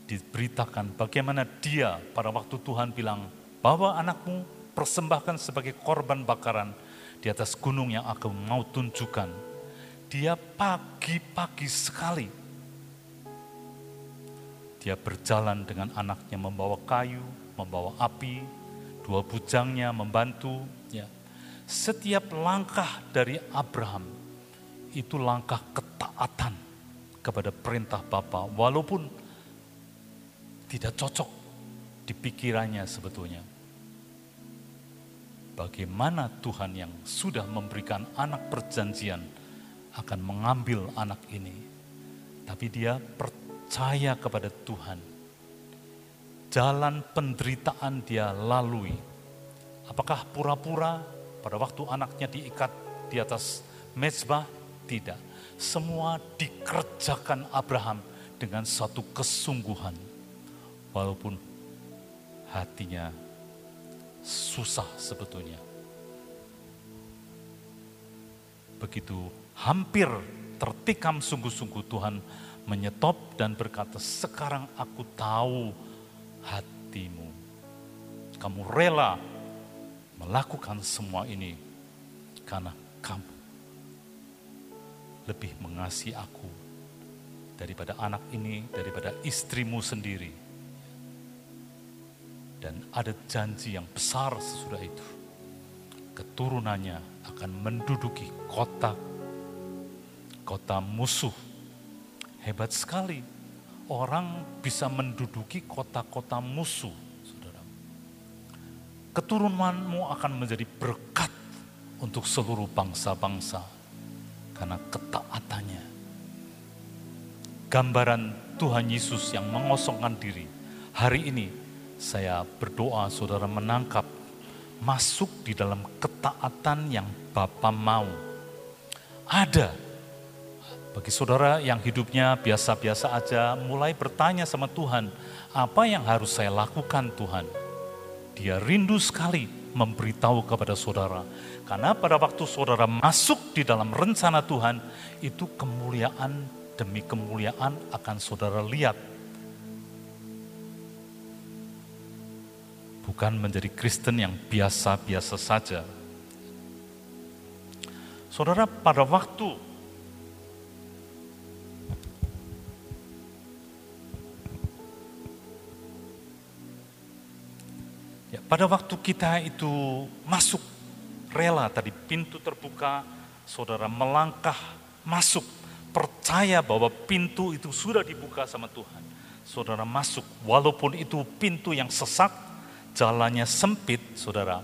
diberitakan bagaimana dia pada waktu Tuhan bilang, bawa anakmu persembahkan sebagai korban bakaran di atas gunung yang aku mau tunjukkan. Dia pagi-pagi sekali dia berjalan dengan anaknya membawa kayu, membawa api, dua bujangnya membantu. Ya. Setiap langkah dari Abraham itu langkah ketaatan kepada perintah Bapa, walaupun tidak cocok di pikirannya sebetulnya. Bagaimana Tuhan yang sudah memberikan anak perjanjian akan mengambil anak ini, tapi dia percaya kepada Tuhan jalan penderitaan dia lalui. Apakah pura-pura pada waktu anaknya diikat di atas mezbah? Tidak. Semua dikerjakan Abraham dengan satu kesungguhan. Walaupun hatinya susah sebetulnya. Begitu hampir tertikam sungguh-sungguh Tuhan menyetop dan berkata, sekarang aku tahu hatimu. Kamu rela melakukan semua ini karena kamu lebih mengasihi aku daripada anak ini, daripada istrimu sendiri. Dan ada janji yang besar sesudah itu. Keturunannya akan menduduki kota kota musuh. Hebat sekali orang bisa menduduki kota-kota musuh, saudara. Keturunanmu akan menjadi berkat untuk seluruh bangsa-bangsa karena ketaatannya. Gambaran Tuhan Yesus yang mengosongkan diri. Hari ini saya berdoa saudara menangkap masuk di dalam ketaatan yang Bapa mau. Ada bagi saudara yang hidupnya biasa-biasa aja, mulai bertanya sama Tuhan, apa yang harus saya lakukan Tuhan? Dia rindu sekali memberitahu kepada saudara. Karena pada waktu saudara masuk di dalam rencana Tuhan, itu kemuliaan demi kemuliaan akan saudara lihat. Bukan menjadi Kristen yang biasa-biasa saja. Saudara, pada waktu Ya, pada waktu kita itu masuk rela tadi pintu terbuka, saudara melangkah masuk, percaya bahwa pintu itu sudah dibuka sama Tuhan. Saudara masuk, walaupun itu pintu yang sesak, jalannya sempit, saudara.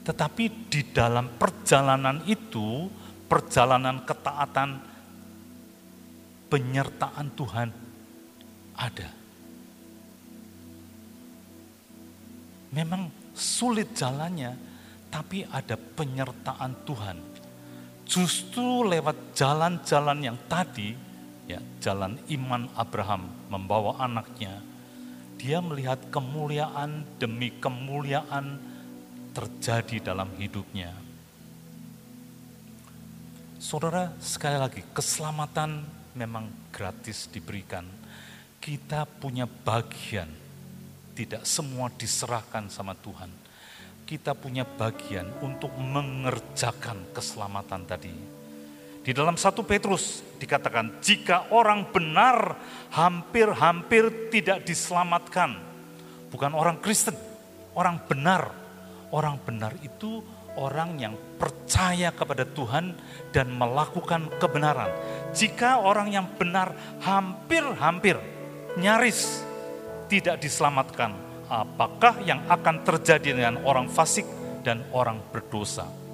Tetapi di dalam perjalanan itu, perjalanan ketaatan, penyertaan Tuhan ada. Memang sulit jalannya, tapi ada penyertaan Tuhan. Justru lewat jalan-jalan yang tadi, ya jalan iman Abraham membawa anaknya, dia melihat kemuliaan demi kemuliaan terjadi dalam hidupnya. Saudara, sekali lagi, keselamatan memang gratis diberikan. Kita punya bagian tidak semua diserahkan sama Tuhan. Kita punya bagian untuk mengerjakan keselamatan tadi. Di dalam satu Petrus dikatakan, jika orang benar hampir-hampir tidak diselamatkan. Bukan orang Kristen, orang benar. Orang benar itu orang yang percaya kepada Tuhan dan melakukan kebenaran. Jika orang yang benar hampir-hampir, nyaris tidak diselamatkan, apakah yang akan terjadi dengan orang fasik dan orang berdosa?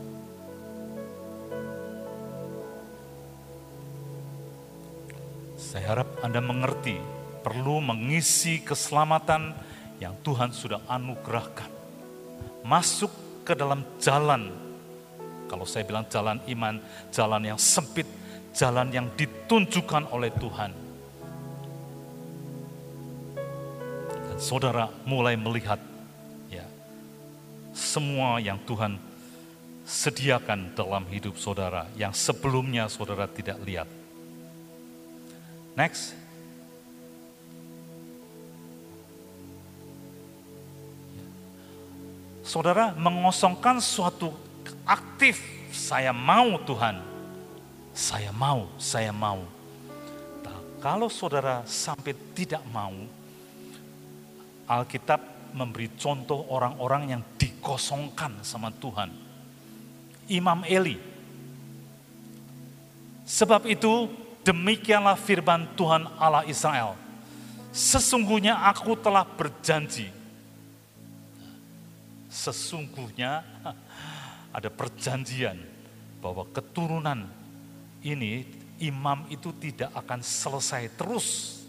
Saya harap Anda mengerti, perlu mengisi keselamatan yang Tuhan sudah anugerahkan. Masuk ke dalam jalan, kalau saya bilang jalan iman, jalan yang sempit, jalan yang ditunjukkan oleh Tuhan saudara mulai melihat ya semua yang Tuhan sediakan dalam hidup saudara yang sebelumnya saudara tidak lihat. Next. Saudara mengosongkan suatu aktif, saya mau Tuhan, saya mau, saya mau. Nah, kalau saudara sampai tidak mau, Alkitab memberi contoh orang-orang yang dikosongkan sama Tuhan. Imam Eli. Sebab itu demikianlah firman Tuhan Allah Israel. Sesungguhnya aku telah berjanji. Sesungguhnya ada perjanjian bahwa keturunan ini imam itu tidak akan selesai terus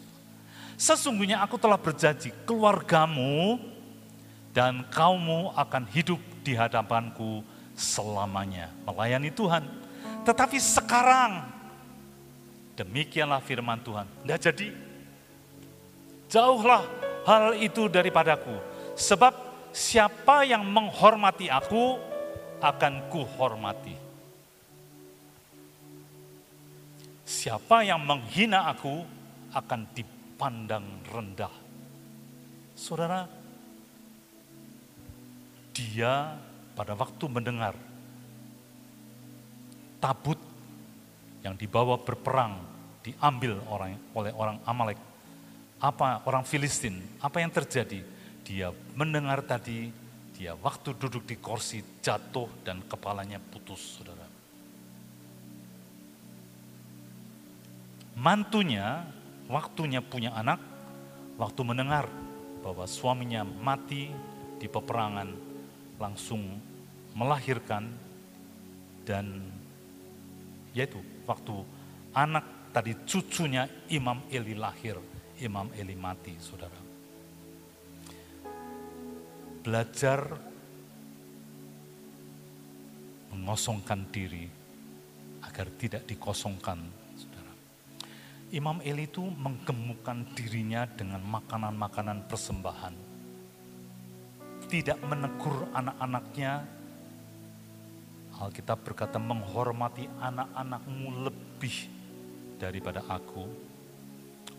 Sesungguhnya aku telah berjanji, keluargamu dan kaummu akan hidup di hadapanku selamanya. Melayani Tuhan. Tetapi sekarang, demikianlah firman Tuhan. Tidak jadi, jauhlah hal itu daripadaku. Sebab siapa yang menghormati aku, akan kuhormati. Siapa yang menghina aku, akan diberi pandang rendah. Saudara, dia pada waktu mendengar tabut yang dibawa berperang diambil orang oleh orang Amalek. Apa orang Filistin? Apa yang terjadi? Dia mendengar tadi, dia waktu duduk di kursi jatuh dan kepalanya putus, saudara. Mantunya waktunya punya anak, waktu mendengar bahwa suaminya mati di peperangan, langsung melahirkan dan yaitu waktu anak tadi cucunya Imam Eli lahir, Imam Eli mati, saudara. Belajar mengosongkan diri agar tidak dikosongkan Imam Eli itu menggemukkan dirinya dengan makanan-makanan persembahan. tidak menegur anak-anaknya. Alkitab berkata menghormati anak-anakmu lebih daripada aku.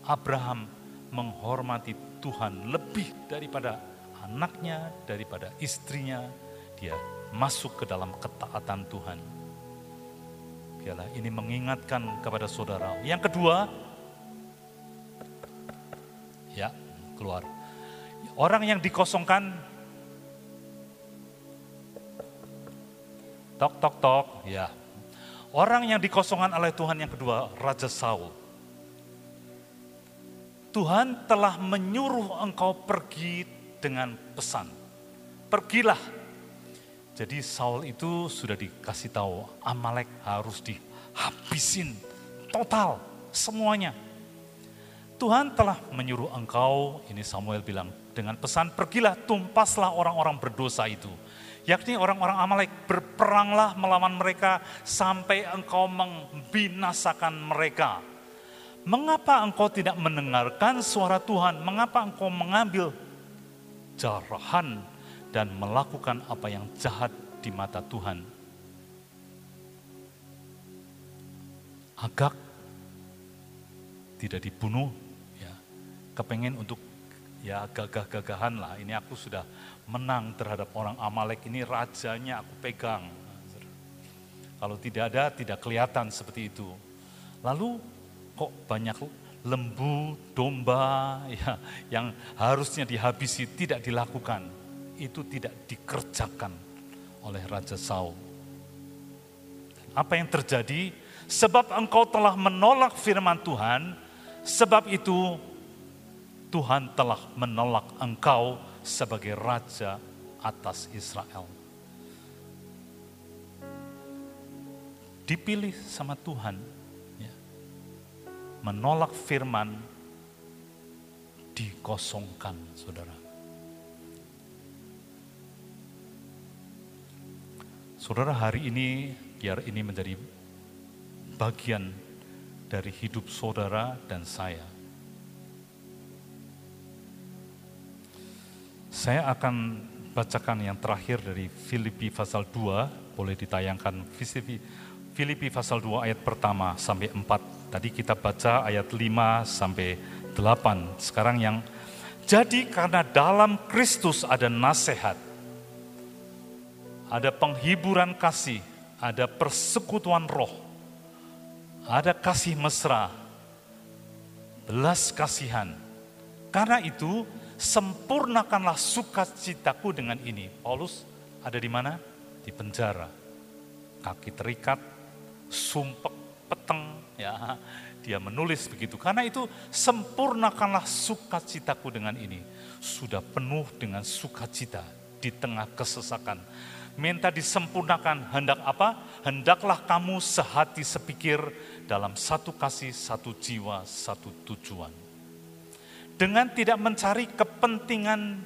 Abraham menghormati Tuhan lebih daripada anaknya, daripada istrinya. Dia masuk ke dalam ketaatan Tuhan. Biarlah ini mengingatkan kepada saudara. Yang kedua, ya keluar. Orang yang dikosongkan, tok tok tok, ya. Orang yang dikosongkan oleh Tuhan yang kedua, Raja Saul. Tuhan telah menyuruh engkau pergi dengan pesan. Pergilah jadi Saul itu sudah dikasih tahu Amalek harus dihabisin total semuanya. Tuhan telah menyuruh engkau, ini Samuel bilang, dengan pesan pergilah tumpaslah orang-orang berdosa itu. Yakni orang-orang Amalek berperanglah melawan mereka sampai engkau membinasakan mereka. Mengapa engkau tidak mendengarkan suara Tuhan? Mengapa engkau mengambil jarahan dan melakukan apa yang jahat di mata Tuhan. Agak tidak dibunuh, ya, kepengen untuk ya gagah-gagahan lah. Ini aku sudah menang terhadap orang Amalek ini rajanya aku pegang. Kalau tidak ada tidak kelihatan seperti itu. Lalu kok banyak lembu, domba ya yang harusnya dihabisi tidak dilakukan itu tidak dikerjakan oleh Raja Saul. Apa yang terjadi? Sebab engkau telah menolak firman Tuhan, sebab itu Tuhan telah menolak engkau sebagai raja atas Israel. Dipilih sama Tuhan, ya. menolak firman, dikosongkan, saudara. Saudara hari ini biar ini menjadi bagian dari hidup saudara dan saya. Saya akan bacakan yang terakhir dari Filipi pasal 2, boleh ditayangkan Filipi, Filipi pasal 2 ayat pertama sampai 4. Tadi kita baca ayat 5 sampai 8. Sekarang yang jadi karena dalam Kristus ada nasihat ada penghiburan kasih, ada persekutuan roh, ada kasih mesra, belas kasihan. Karena itu, sempurnakanlah sukacitaku dengan ini. Paulus ada di mana? Di penjara. Kaki terikat, sumpek, peteng, ya. Dia menulis begitu. Karena itu sempurnakanlah sukacitaku dengan ini. Sudah penuh dengan sukacita di tengah kesesakan minta disempurnakan. Hendak apa? Hendaklah kamu sehati sepikir dalam satu kasih, satu jiwa, satu tujuan. Dengan tidak mencari kepentingan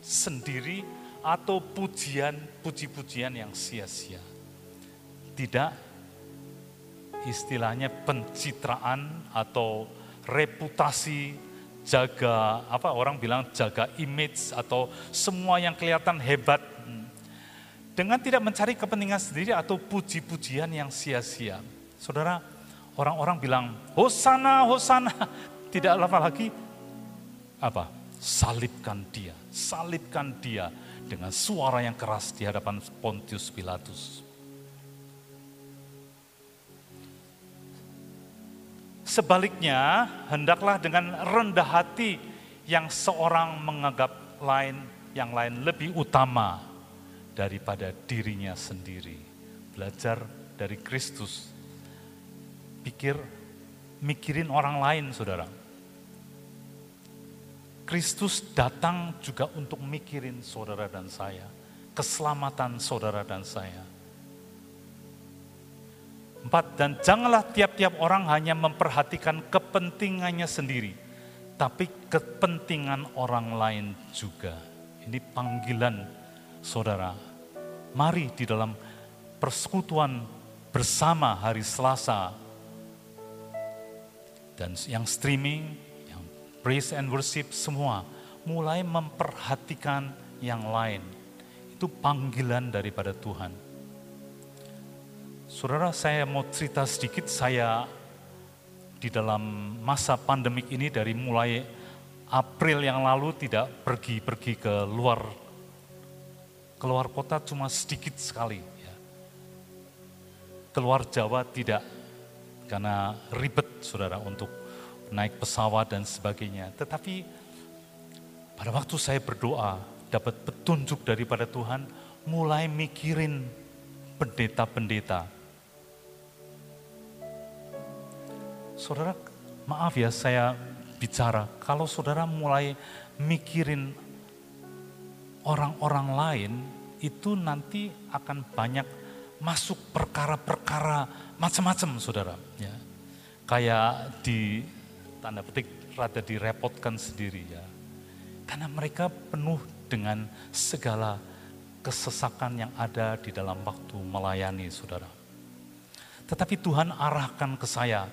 sendiri atau pujian, puji-pujian yang sia-sia. Tidak istilahnya pencitraan atau reputasi jaga apa orang bilang jaga image atau semua yang kelihatan hebat dengan tidak mencari kepentingan sendiri atau puji-pujian yang sia-sia. Saudara, orang-orang bilang, Hosana, Hosana. Tidak lama lagi, apa? Salibkan dia, salibkan dia dengan suara yang keras di hadapan Pontius Pilatus. Sebaliknya, hendaklah dengan rendah hati yang seorang menganggap lain yang lain lebih utama daripada dirinya sendiri. Belajar dari Kristus. Pikir, mikirin orang lain saudara. Kristus datang juga untuk mikirin saudara dan saya. Keselamatan saudara dan saya. Empat, dan janganlah tiap-tiap orang hanya memperhatikan kepentingannya sendiri, tapi kepentingan orang lain juga. Ini panggilan saudara, mari di dalam persekutuan bersama hari Selasa dan yang streaming, praise and worship semua mulai memperhatikan yang lain. Itu panggilan daripada Tuhan. Saudara, saya mau cerita sedikit, saya di dalam masa pandemik ini dari mulai April yang lalu tidak pergi-pergi ke luar keluar kota cuma sedikit sekali. Ya. Keluar Jawa tidak, karena ribet saudara untuk naik pesawat dan sebagainya. Tetapi pada waktu saya berdoa, dapat petunjuk daripada Tuhan, mulai mikirin pendeta-pendeta. Saudara, maaf ya saya bicara, kalau saudara mulai mikirin orang-orang lain, itu nanti akan banyak masuk perkara-perkara macam-macam saudara. Ya. Kayak di tanda petik rada direpotkan sendiri ya. Karena mereka penuh dengan segala kesesakan yang ada di dalam waktu melayani saudara. Tetapi Tuhan arahkan ke saya,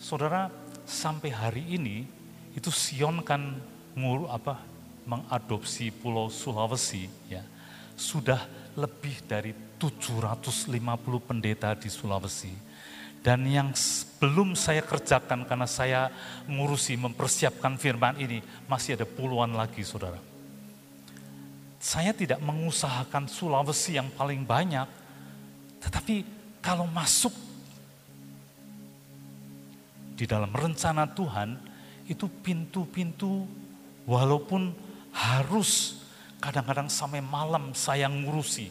saudara sampai hari ini itu Sion kan ngur apa mengadopsi Pulau Sulawesi ya sudah lebih dari 750 pendeta di Sulawesi. Dan yang belum saya kerjakan karena saya ngurusi mempersiapkan firman ini masih ada puluhan lagi saudara. Saya tidak mengusahakan Sulawesi yang paling banyak, tetapi kalau masuk di dalam rencana Tuhan, itu pintu-pintu walaupun harus kadang-kadang sampai malam saya ngurusi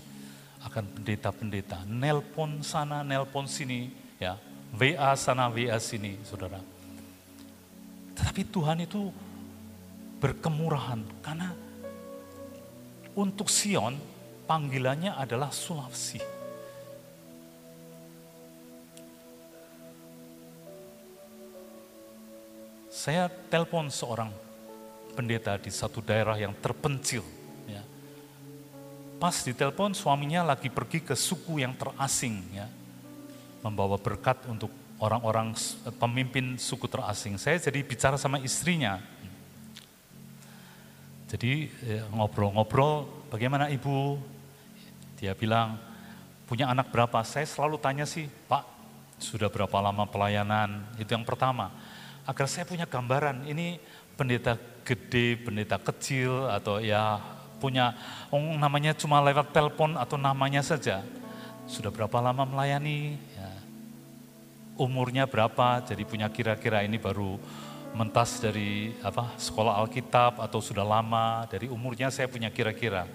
akan pendeta-pendeta. Nelpon sana, nelpon sini, ya. WA sana, WA sini, saudara. Tetapi Tuhan itu berkemurahan karena untuk Sion panggilannya adalah Sulawesi. Saya telepon seorang pendeta di satu daerah yang terpencil. Ya. Pas ditelepon suaminya lagi pergi ke suku yang terasing, ya, membawa berkat untuk orang-orang pemimpin suku terasing. Saya jadi bicara sama istrinya. Jadi ya, ngobrol-ngobrol, bagaimana ibu? Dia bilang, punya anak berapa? Saya selalu tanya sih, Pak, sudah berapa lama pelayanan? Itu yang pertama. Agar saya punya gambaran, ini pendeta gede, pendeta kecil, atau ya punya oh, namanya cuma lewat telepon atau namanya saja. Sudah berapa lama melayani, ya. Umurnya berapa, jadi punya kira-kira ini baru mentas dari apa sekolah Alkitab atau sudah lama, dari umurnya saya punya kira-kira.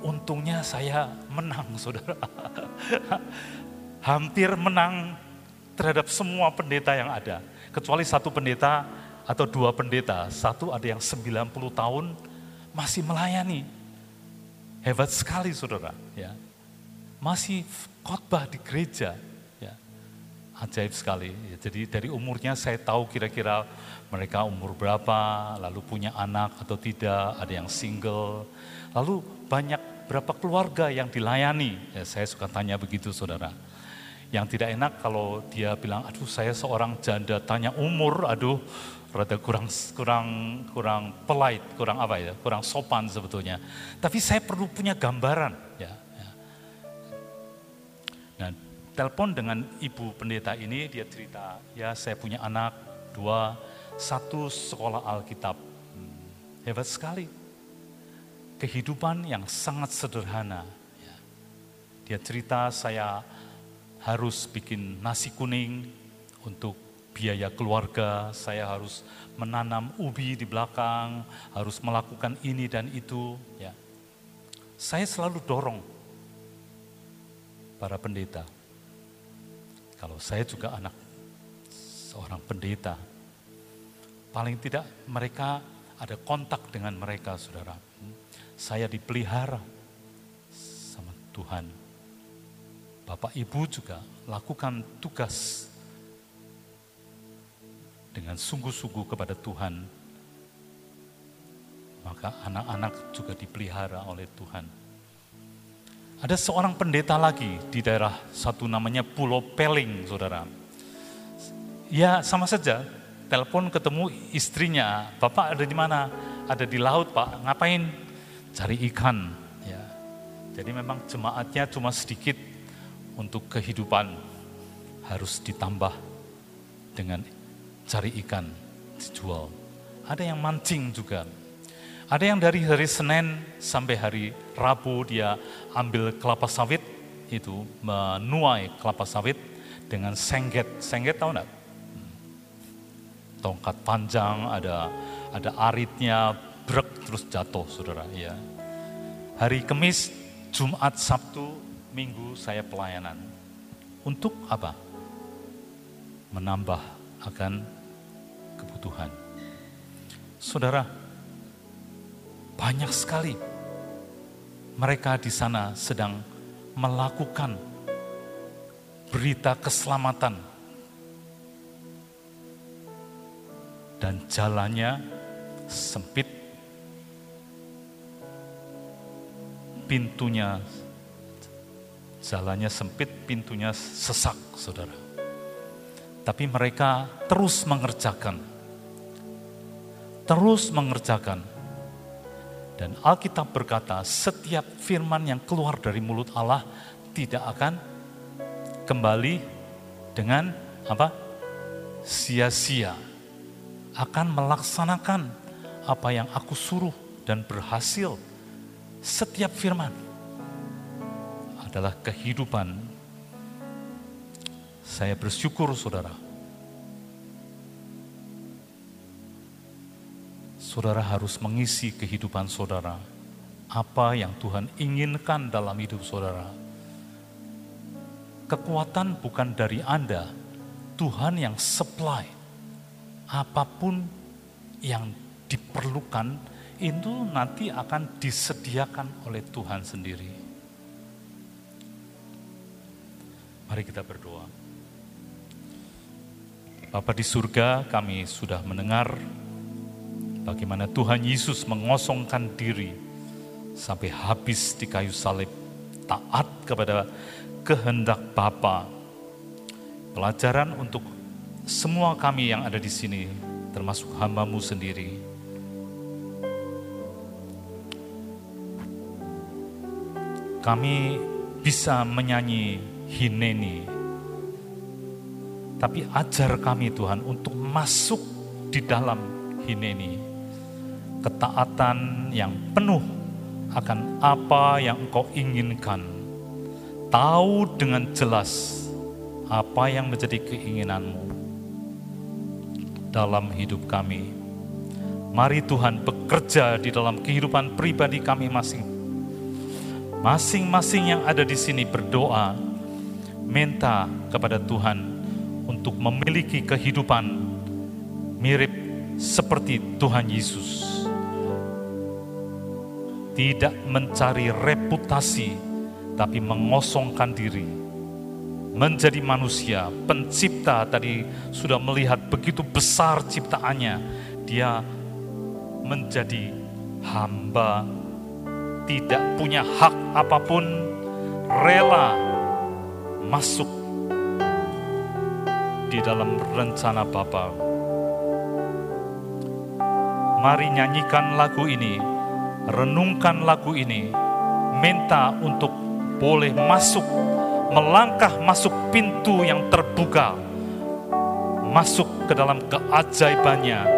Untungnya saya menang, saudara. Hampir menang terhadap semua pendeta yang ada. Kecuali satu pendeta atau dua pendeta, satu ada yang 90 tahun masih melayani. Hebat sekali saudara, ya. Masih khotbah di gereja. Ajaib sekali. Ya, jadi dari umurnya saya tahu kira-kira mereka umur berapa, lalu punya anak atau tidak, ada yang single. Lalu banyak berapa keluarga yang dilayani. Ya, saya suka tanya begitu saudara. Yang tidak enak kalau dia bilang, aduh saya seorang janda tanya umur, aduh rada kurang kurang kurang polite, kurang apa ya, kurang sopan sebetulnya. Tapi saya perlu punya gambaran, ya. Telepon dengan ibu pendeta ini dia cerita, ya saya punya anak dua, satu sekolah Alkitab, hmm, hebat sekali. Kehidupan yang sangat sederhana. Ya. Dia cerita saya harus bikin nasi kuning untuk biaya keluarga, saya harus menanam ubi di belakang, harus melakukan ini dan itu. Ya. Saya selalu dorong para pendeta. Kalau saya juga anak seorang pendeta, paling tidak mereka ada kontak dengan mereka, saudara. Saya dipelihara sama Tuhan. Bapak Ibu juga lakukan tugas dengan sungguh-sungguh kepada Tuhan, maka anak-anak juga dipelihara oleh Tuhan. Ada seorang pendeta lagi di daerah satu namanya Pulau Peling, saudara. Ya sama saja, telepon ketemu istrinya, Bapak ada di mana? Ada di laut Pak, ngapain? cari ikan. Ya. Jadi memang jemaatnya cuma sedikit untuk kehidupan harus ditambah dengan cari ikan dijual. Ada yang mancing juga. Ada yang dari hari Senin sampai hari Rabu dia ambil kelapa sawit itu menuai kelapa sawit dengan sengget. Sengget tahu enggak? Hmm. Tongkat panjang, ada ada aritnya, brek terus jatuh, saudara. Ya. Hari Kamis, Jumat, Sabtu, Minggu saya pelayanan. Untuk apa? Menambah akan kebutuhan. Saudara, banyak sekali mereka di sana sedang melakukan berita keselamatan. Dan jalannya sempit. Pintunya jalannya sempit pintunya sesak saudara. Tapi mereka terus mengerjakan. Terus mengerjakan dan Alkitab berkata, setiap firman yang keluar dari mulut Allah tidak akan kembali dengan apa? sia-sia. Akan melaksanakan apa yang aku suruh dan berhasil. Setiap firman adalah kehidupan. Saya bersyukur saudara saudara harus mengisi kehidupan saudara. Apa yang Tuhan inginkan dalam hidup saudara. Kekuatan bukan dari Anda, Tuhan yang supply. Apa pun yang diperlukan itu nanti akan disediakan oleh Tuhan sendiri. Mari kita berdoa. Bapa di surga, kami sudah mendengar Bagaimana Tuhan Yesus mengosongkan diri sampai habis di kayu salib, taat kepada kehendak Bapa. Pelajaran untuk semua kami yang ada di sini, termasuk hambamu sendiri. Kami bisa menyanyi Hineni, tapi ajar kami Tuhan untuk masuk di dalam Hineni ketaatan yang penuh akan apa yang engkau inginkan. Tahu dengan jelas apa yang menjadi keinginanmu dalam hidup kami. Mari Tuhan bekerja di dalam kehidupan pribadi kami masing. Masing-masing yang ada di sini berdoa, minta kepada Tuhan untuk memiliki kehidupan mirip seperti Tuhan Yesus tidak mencari reputasi, tapi mengosongkan diri. Menjadi manusia, pencipta tadi sudah melihat begitu besar ciptaannya. Dia menjadi hamba, tidak punya hak apa pun, rela masuk di dalam rencana Bapa. Mari nyanyikan lagu ini renungkan lagu ini, minta untuk boleh masuk, melangkah masuk pintu yang terbuka, masuk ke dalam keajaibannya,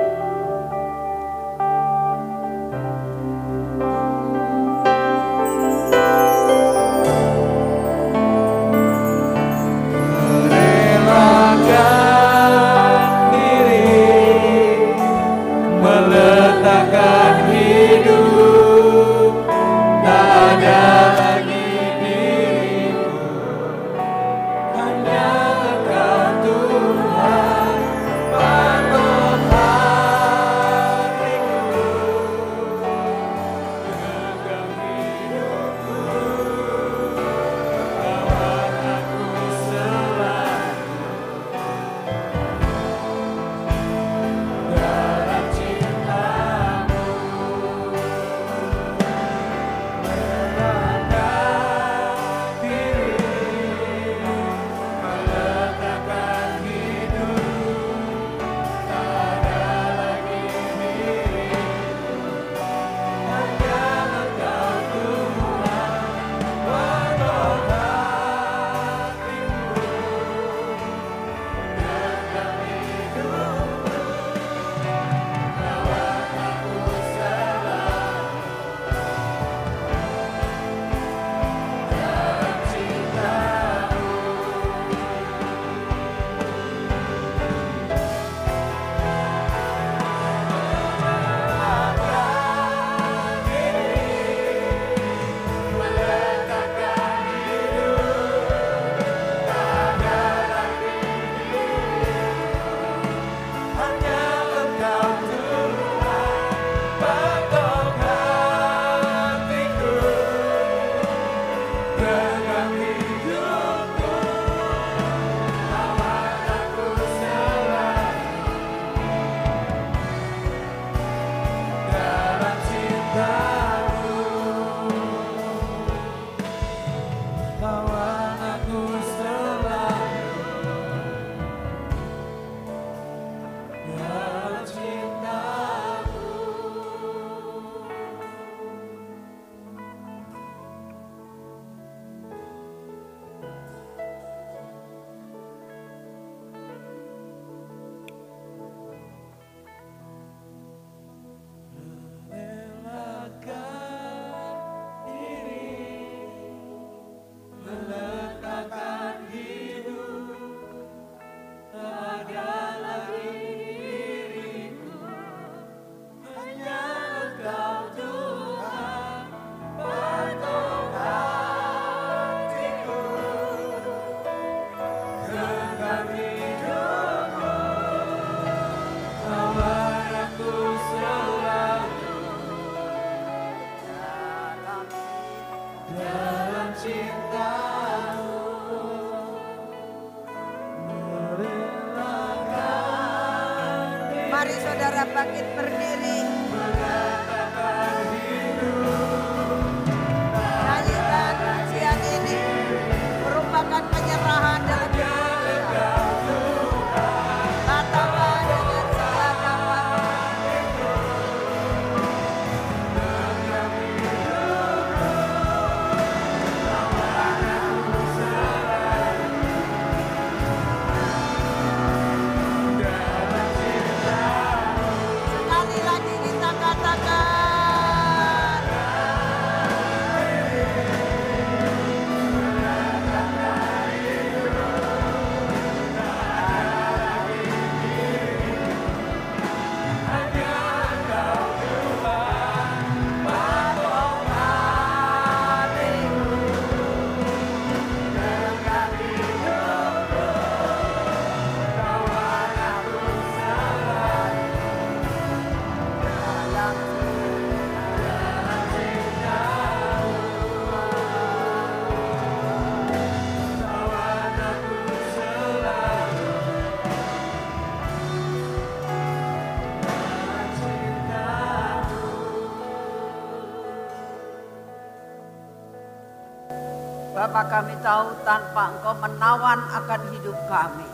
Bapa kami tahu tanpa engkau menawan akan hidup kami.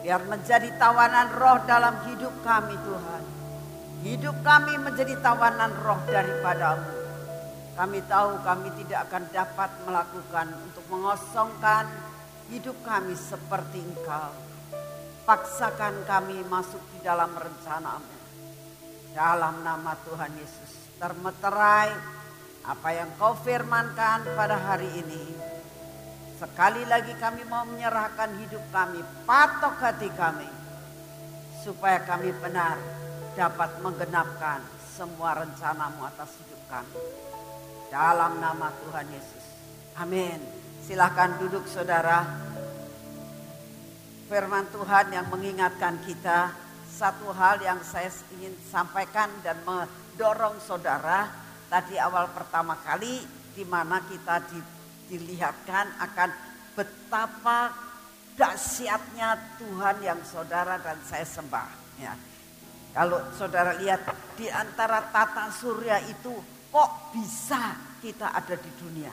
Biar menjadi tawanan roh dalam hidup kami Tuhan. Hidup kami menjadi tawanan roh daripadamu. Kami tahu kami tidak akan dapat melakukan untuk mengosongkan hidup kami seperti engkau. Paksakan kami masuk di dalam rencanamu. Dalam nama Tuhan Yesus. Termeterai apa yang kau firmankan pada hari ini. Sekali lagi kami mau menyerahkan hidup kami, patok hati kami. Supaya kami benar dapat menggenapkan semua rencanamu atas hidup kami. Dalam nama Tuhan Yesus. Amin. Silahkan duduk saudara. Firman Tuhan yang mengingatkan kita satu hal yang saya ingin sampaikan dan mendorong saudara tadi awal pertama kali di mana kita di, dilihatkan akan betapa dahsyatnya Tuhan yang saudara dan saya sembah. Ya. Kalau saudara lihat di antara tata surya itu kok bisa kita ada di dunia?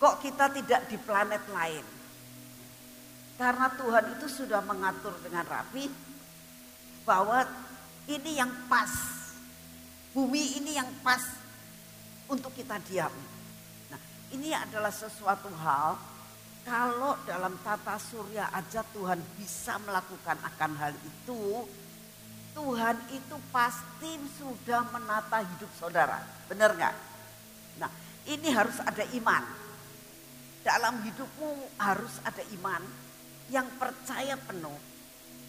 Kok kita tidak di planet lain? Karena Tuhan itu sudah mengatur dengan rapi bahwa ini yang pas Bumi ini yang pas untuk kita diam. Nah, ini adalah sesuatu hal kalau dalam tata surya aja Tuhan bisa melakukan akan hal itu, Tuhan itu pasti sudah menata hidup saudara. Benar nggak? Nah, ini harus ada iman. Dalam hidupmu harus ada iman yang percaya penuh.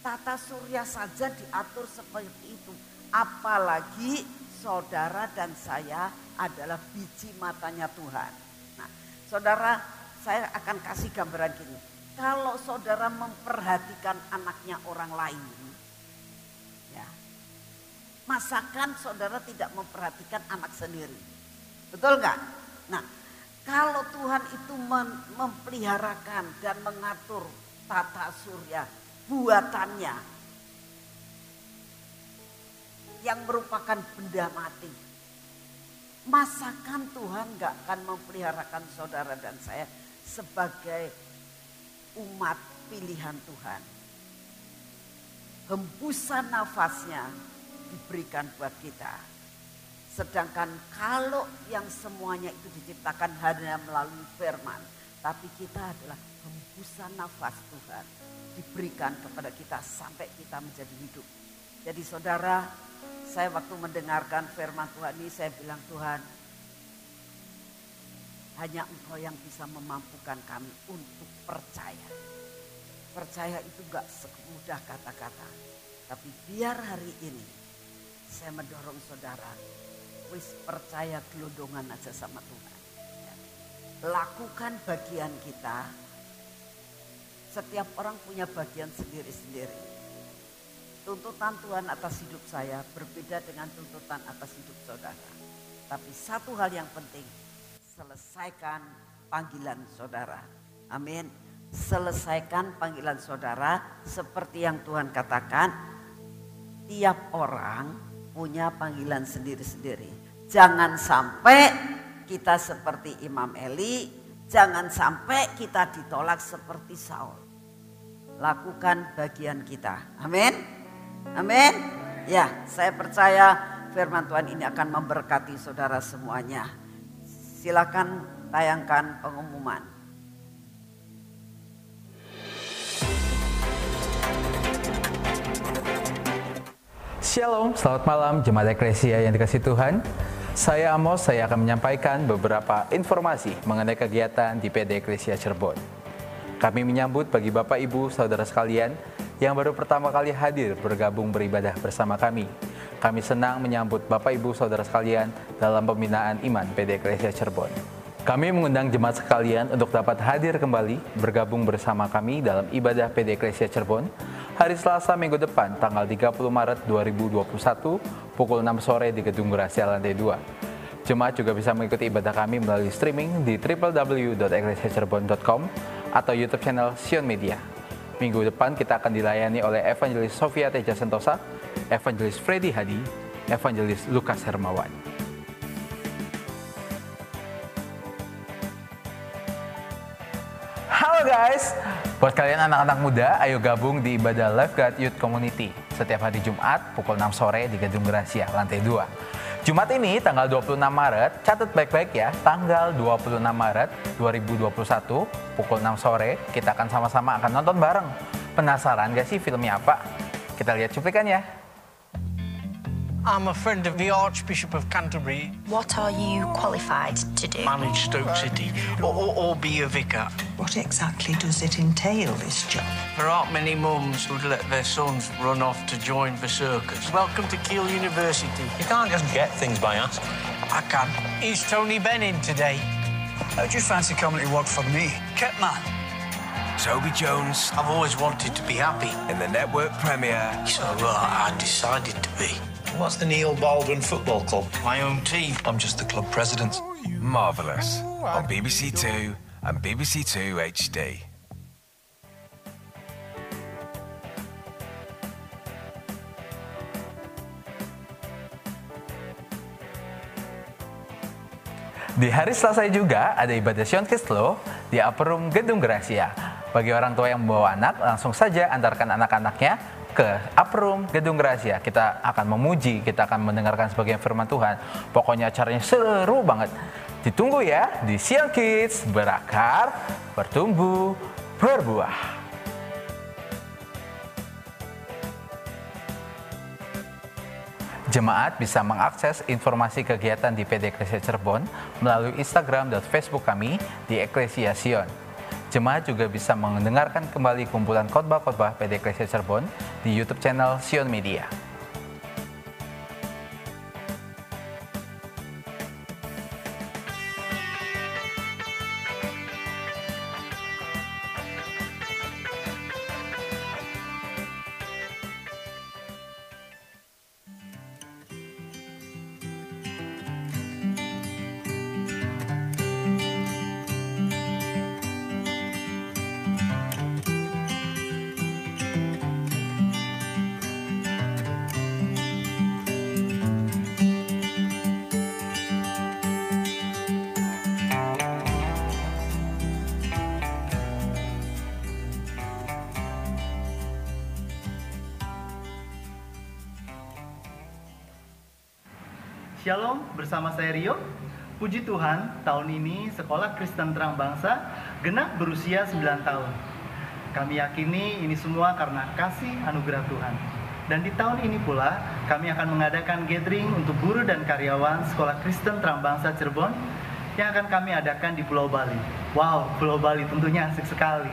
Tata surya saja diatur seperti itu. Apalagi saudara dan saya adalah biji matanya Tuhan. Nah, saudara, saya akan kasih gambaran gini. Kalau saudara memperhatikan anaknya orang lain, ya, masakan saudara tidak memperhatikan anak sendiri. Betul nggak? Nah, kalau Tuhan itu memeliharakan dan mengatur tata surya buatannya, yang merupakan benda mati. Masakan Tuhan gak akan memeliharakan saudara dan saya sebagai umat pilihan Tuhan. Hembusan nafasnya diberikan buat kita. Sedangkan kalau yang semuanya itu diciptakan hanya melalui firman. Tapi kita adalah hembusan nafas Tuhan. Diberikan kepada kita sampai kita menjadi hidup. Jadi saudara saya waktu mendengarkan firman Tuhan ini saya bilang Tuhan hanya engkau yang bisa memampukan kami untuk percaya. Percaya itu gak semudah kata-kata. Tapi biar hari ini saya mendorong saudara. Wis percaya gelondongan aja sama Tuhan. Lakukan bagian kita. Setiap orang punya bagian sendiri-sendiri tuntutan Tuhan atas hidup saya berbeda dengan tuntutan atas hidup saudara. Tapi satu hal yang penting, selesaikan panggilan saudara. Amin. Selesaikan panggilan saudara seperti yang Tuhan katakan. tiap orang punya panggilan sendiri-sendiri. Jangan sampai kita seperti Imam Eli, jangan sampai kita ditolak seperti Saul. Lakukan bagian kita. Amin. Amin. Ya, saya percaya firman Tuhan ini akan memberkati saudara semuanya. Silakan tayangkan pengumuman. Shalom, selamat malam Jemaat Eklesia yang dikasih Tuhan. Saya Amos, saya akan menyampaikan beberapa informasi mengenai kegiatan di PD Eklesia Cirebon. Kami menyambut bagi Bapak Ibu, Saudara sekalian yang baru pertama kali hadir bergabung beribadah bersama kami. Kami senang menyambut Bapak Ibu, Saudara sekalian dalam pembinaan iman PD Eklesia Cirebon. Kami mengundang jemaat sekalian untuk dapat hadir kembali bergabung bersama kami dalam ibadah PD Eklesia Cirebon hari Selasa minggu depan tanggal 30 Maret 2021 pukul 6 sore di Gedung Gracia lantai 2. Jemaat juga bisa mengikuti ibadah kami melalui streaming di www.eklesiacirebon.com atau YouTube channel Sion Media. Minggu depan kita akan dilayani oleh Evangelis Sofia Teja Sentosa, Evangelis Freddy Hadi, Evangelis Lukas Hermawan. Guys, buat kalian anak-anak muda, ayo gabung di ibadah Lifeguard Youth Community setiap hari Jumat pukul 6 sore di Gedung Gracia, lantai 2. Jumat ini tanggal 26 Maret, catat baik-baik ya, tanggal 26 Maret 2021 pukul 6 sore kita akan sama-sama akan nonton bareng. Penasaran gak sih filmnya apa? Kita lihat cuplikannya. I'm a friend of the Archbishop of Canterbury. What are you qualified to do? Manage Stoke City or, or, or be a vicar. What exactly does it entail, this job? There aren't many mums who'd let their sons run off to join the circus. Welcome to Keele University. You can't just get things by asking. I can. Is Tony Benn in today? I just fancy coming to work for me. Kitman. Toby Jones I've always wanted to be happy. in the network premiere. So well, I decided to be. What's the Neil Baldwin Football Club? My own team. I'm just the club president. Marvellous on BBC Two and BBC Two HD. Di hari Selasa juga ada ibadah Sion Kislo di Upper Room Gedung Gracia. Bagi orang tua yang membawa anak, langsung saja antarkan anak-anaknya ke Room Gedung Gracia. Kita akan memuji, kita akan mendengarkan sebagian firman Tuhan. Pokoknya acaranya seru banget. Ditunggu ya di Sion Kids, berakar, bertumbuh, berbuah. Jemaat bisa mengakses informasi kegiatan di PD Eklesia Cirebon melalui Instagram dan Facebook kami di Eklesia Sion. Jemaat juga bisa mendengarkan kembali kumpulan khotbah-khotbah PD Eklesia Cirebon di YouTube channel Sion Media. Rio. Puji Tuhan, tahun ini Sekolah Kristen Terang Bangsa genap berusia 9 tahun. Kami yakini ini semua karena kasih anugerah Tuhan. Dan di tahun ini pula, kami akan mengadakan gathering untuk guru dan karyawan Sekolah Kristen Terang Bangsa Cirebon yang akan kami adakan di Pulau Bali. Wow, Pulau Bali tentunya asik sekali.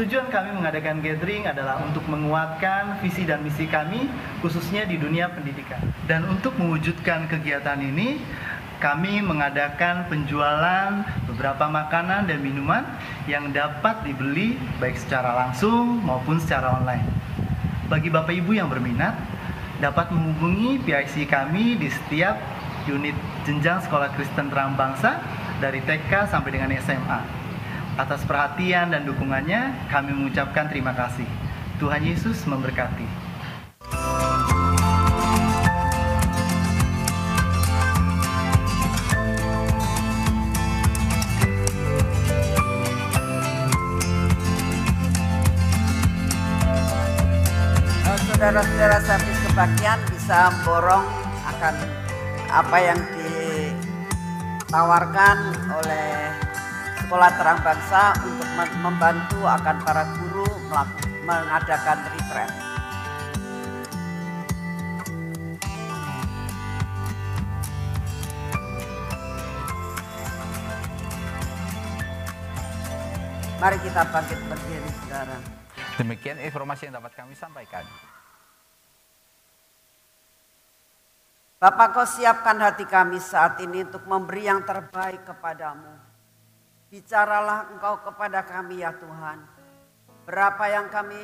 Tujuan kami mengadakan gathering adalah untuk menguatkan visi dan misi kami, khususnya di dunia pendidikan. Dan untuk mewujudkan kegiatan ini, kami mengadakan penjualan beberapa makanan dan minuman yang dapat dibeli baik secara langsung maupun secara online. Bagi Bapak Ibu yang berminat, dapat menghubungi PIC kami di setiap unit jenjang Sekolah Kristen Terang Bangsa dari TK sampai dengan SMA. Atas perhatian dan dukungannya, kami mengucapkan terima kasih. Tuhan Yesus memberkati. Saudara-saudara servis kebagian bisa borong akan apa yang ditawarkan oleh Sekolah Terang Bangsa untuk membantu akan para guru mengadakan retreat. Mari kita bangkit berdiri sekarang. Demikian informasi yang dapat kami sampaikan. Bapak kau siapkan hati kami saat ini untuk memberi yang terbaik kepadamu. Bicaralah engkau kepada kami ya Tuhan. Berapa yang kami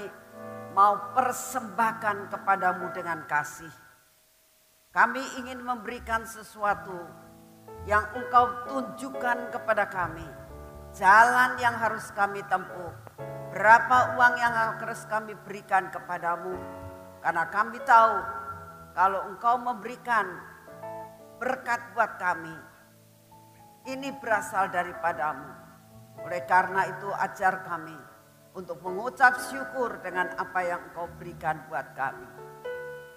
mau persembahkan kepadamu dengan kasih. Kami ingin memberikan sesuatu yang engkau tunjukkan kepada kami. Jalan yang harus kami tempuh. Berapa uang yang harus kami berikan kepadamu. Karena kami tahu kalau engkau memberikan berkat buat kami, ini berasal daripadamu. Oleh karena itu ajar kami untuk mengucap syukur dengan apa yang engkau berikan buat kami.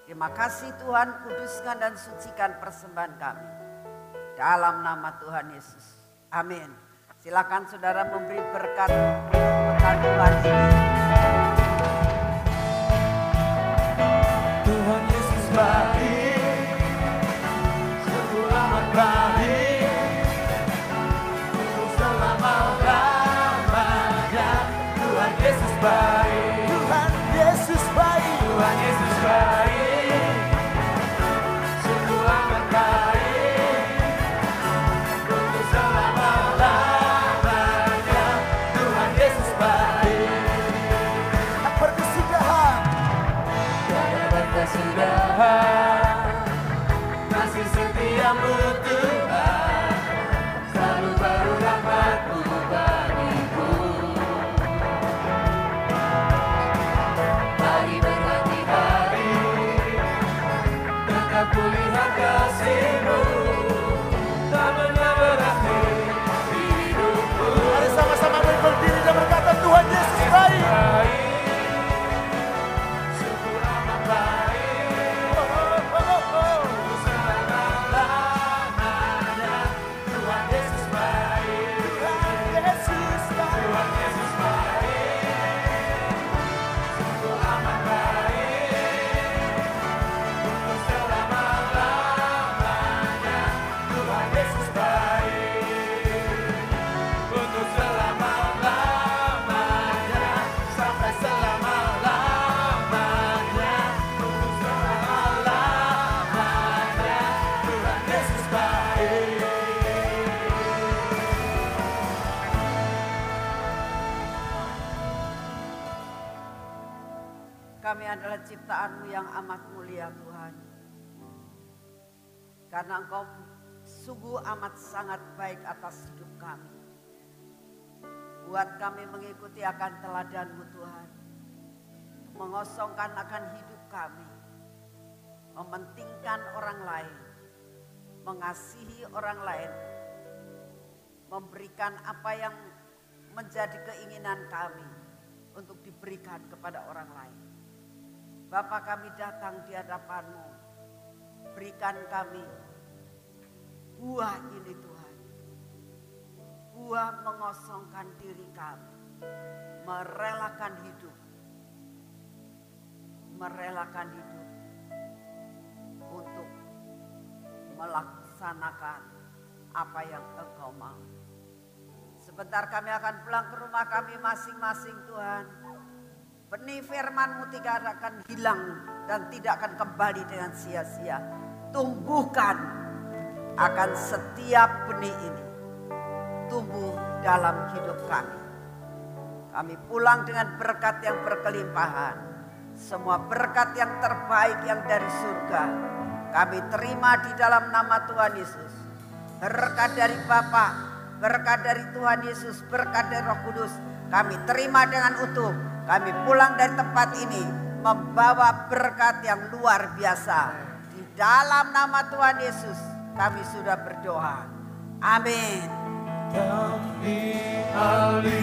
Terima kasih Tuhan, kuduskan dan sucikan persembahan kami. Dalam nama Tuhan Yesus. Amin. Silakan saudara memberi berkat berkat Tuhan Yesus. back. Karena engkau sungguh amat sangat baik atas hidup kami. Buat kami mengikuti akan teladanmu Tuhan. Mengosongkan akan hidup kami. Mementingkan orang lain. Mengasihi orang lain. Memberikan apa yang menjadi keinginan kami untuk diberikan kepada orang lain. Bapa kami datang di hadapanmu. Berikan kami buah ini Tuhan. Buah mengosongkan diri kami. Merelakan hidup. Merelakan hidup. Untuk melaksanakan apa yang engkau mau. Sebentar kami akan pulang ke rumah kami masing-masing Tuhan Benih firmanmu tidak akan hilang dan tidak akan kembali dengan sia-sia. Tumbuhkan akan setiap benih ini. Tumbuh dalam hidup kami. Kami pulang dengan berkat yang berkelimpahan. Semua berkat yang terbaik yang dari surga. Kami terima di dalam nama Tuhan Yesus. Berkat dari Bapa, berkat dari Tuhan Yesus, berkat dari Roh Kudus. Kami terima dengan utuh kami pulang dari tempat ini membawa berkat yang luar biasa. Di dalam nama Tuhan Yesus kami sudah berdoa. Amin. Kami ahli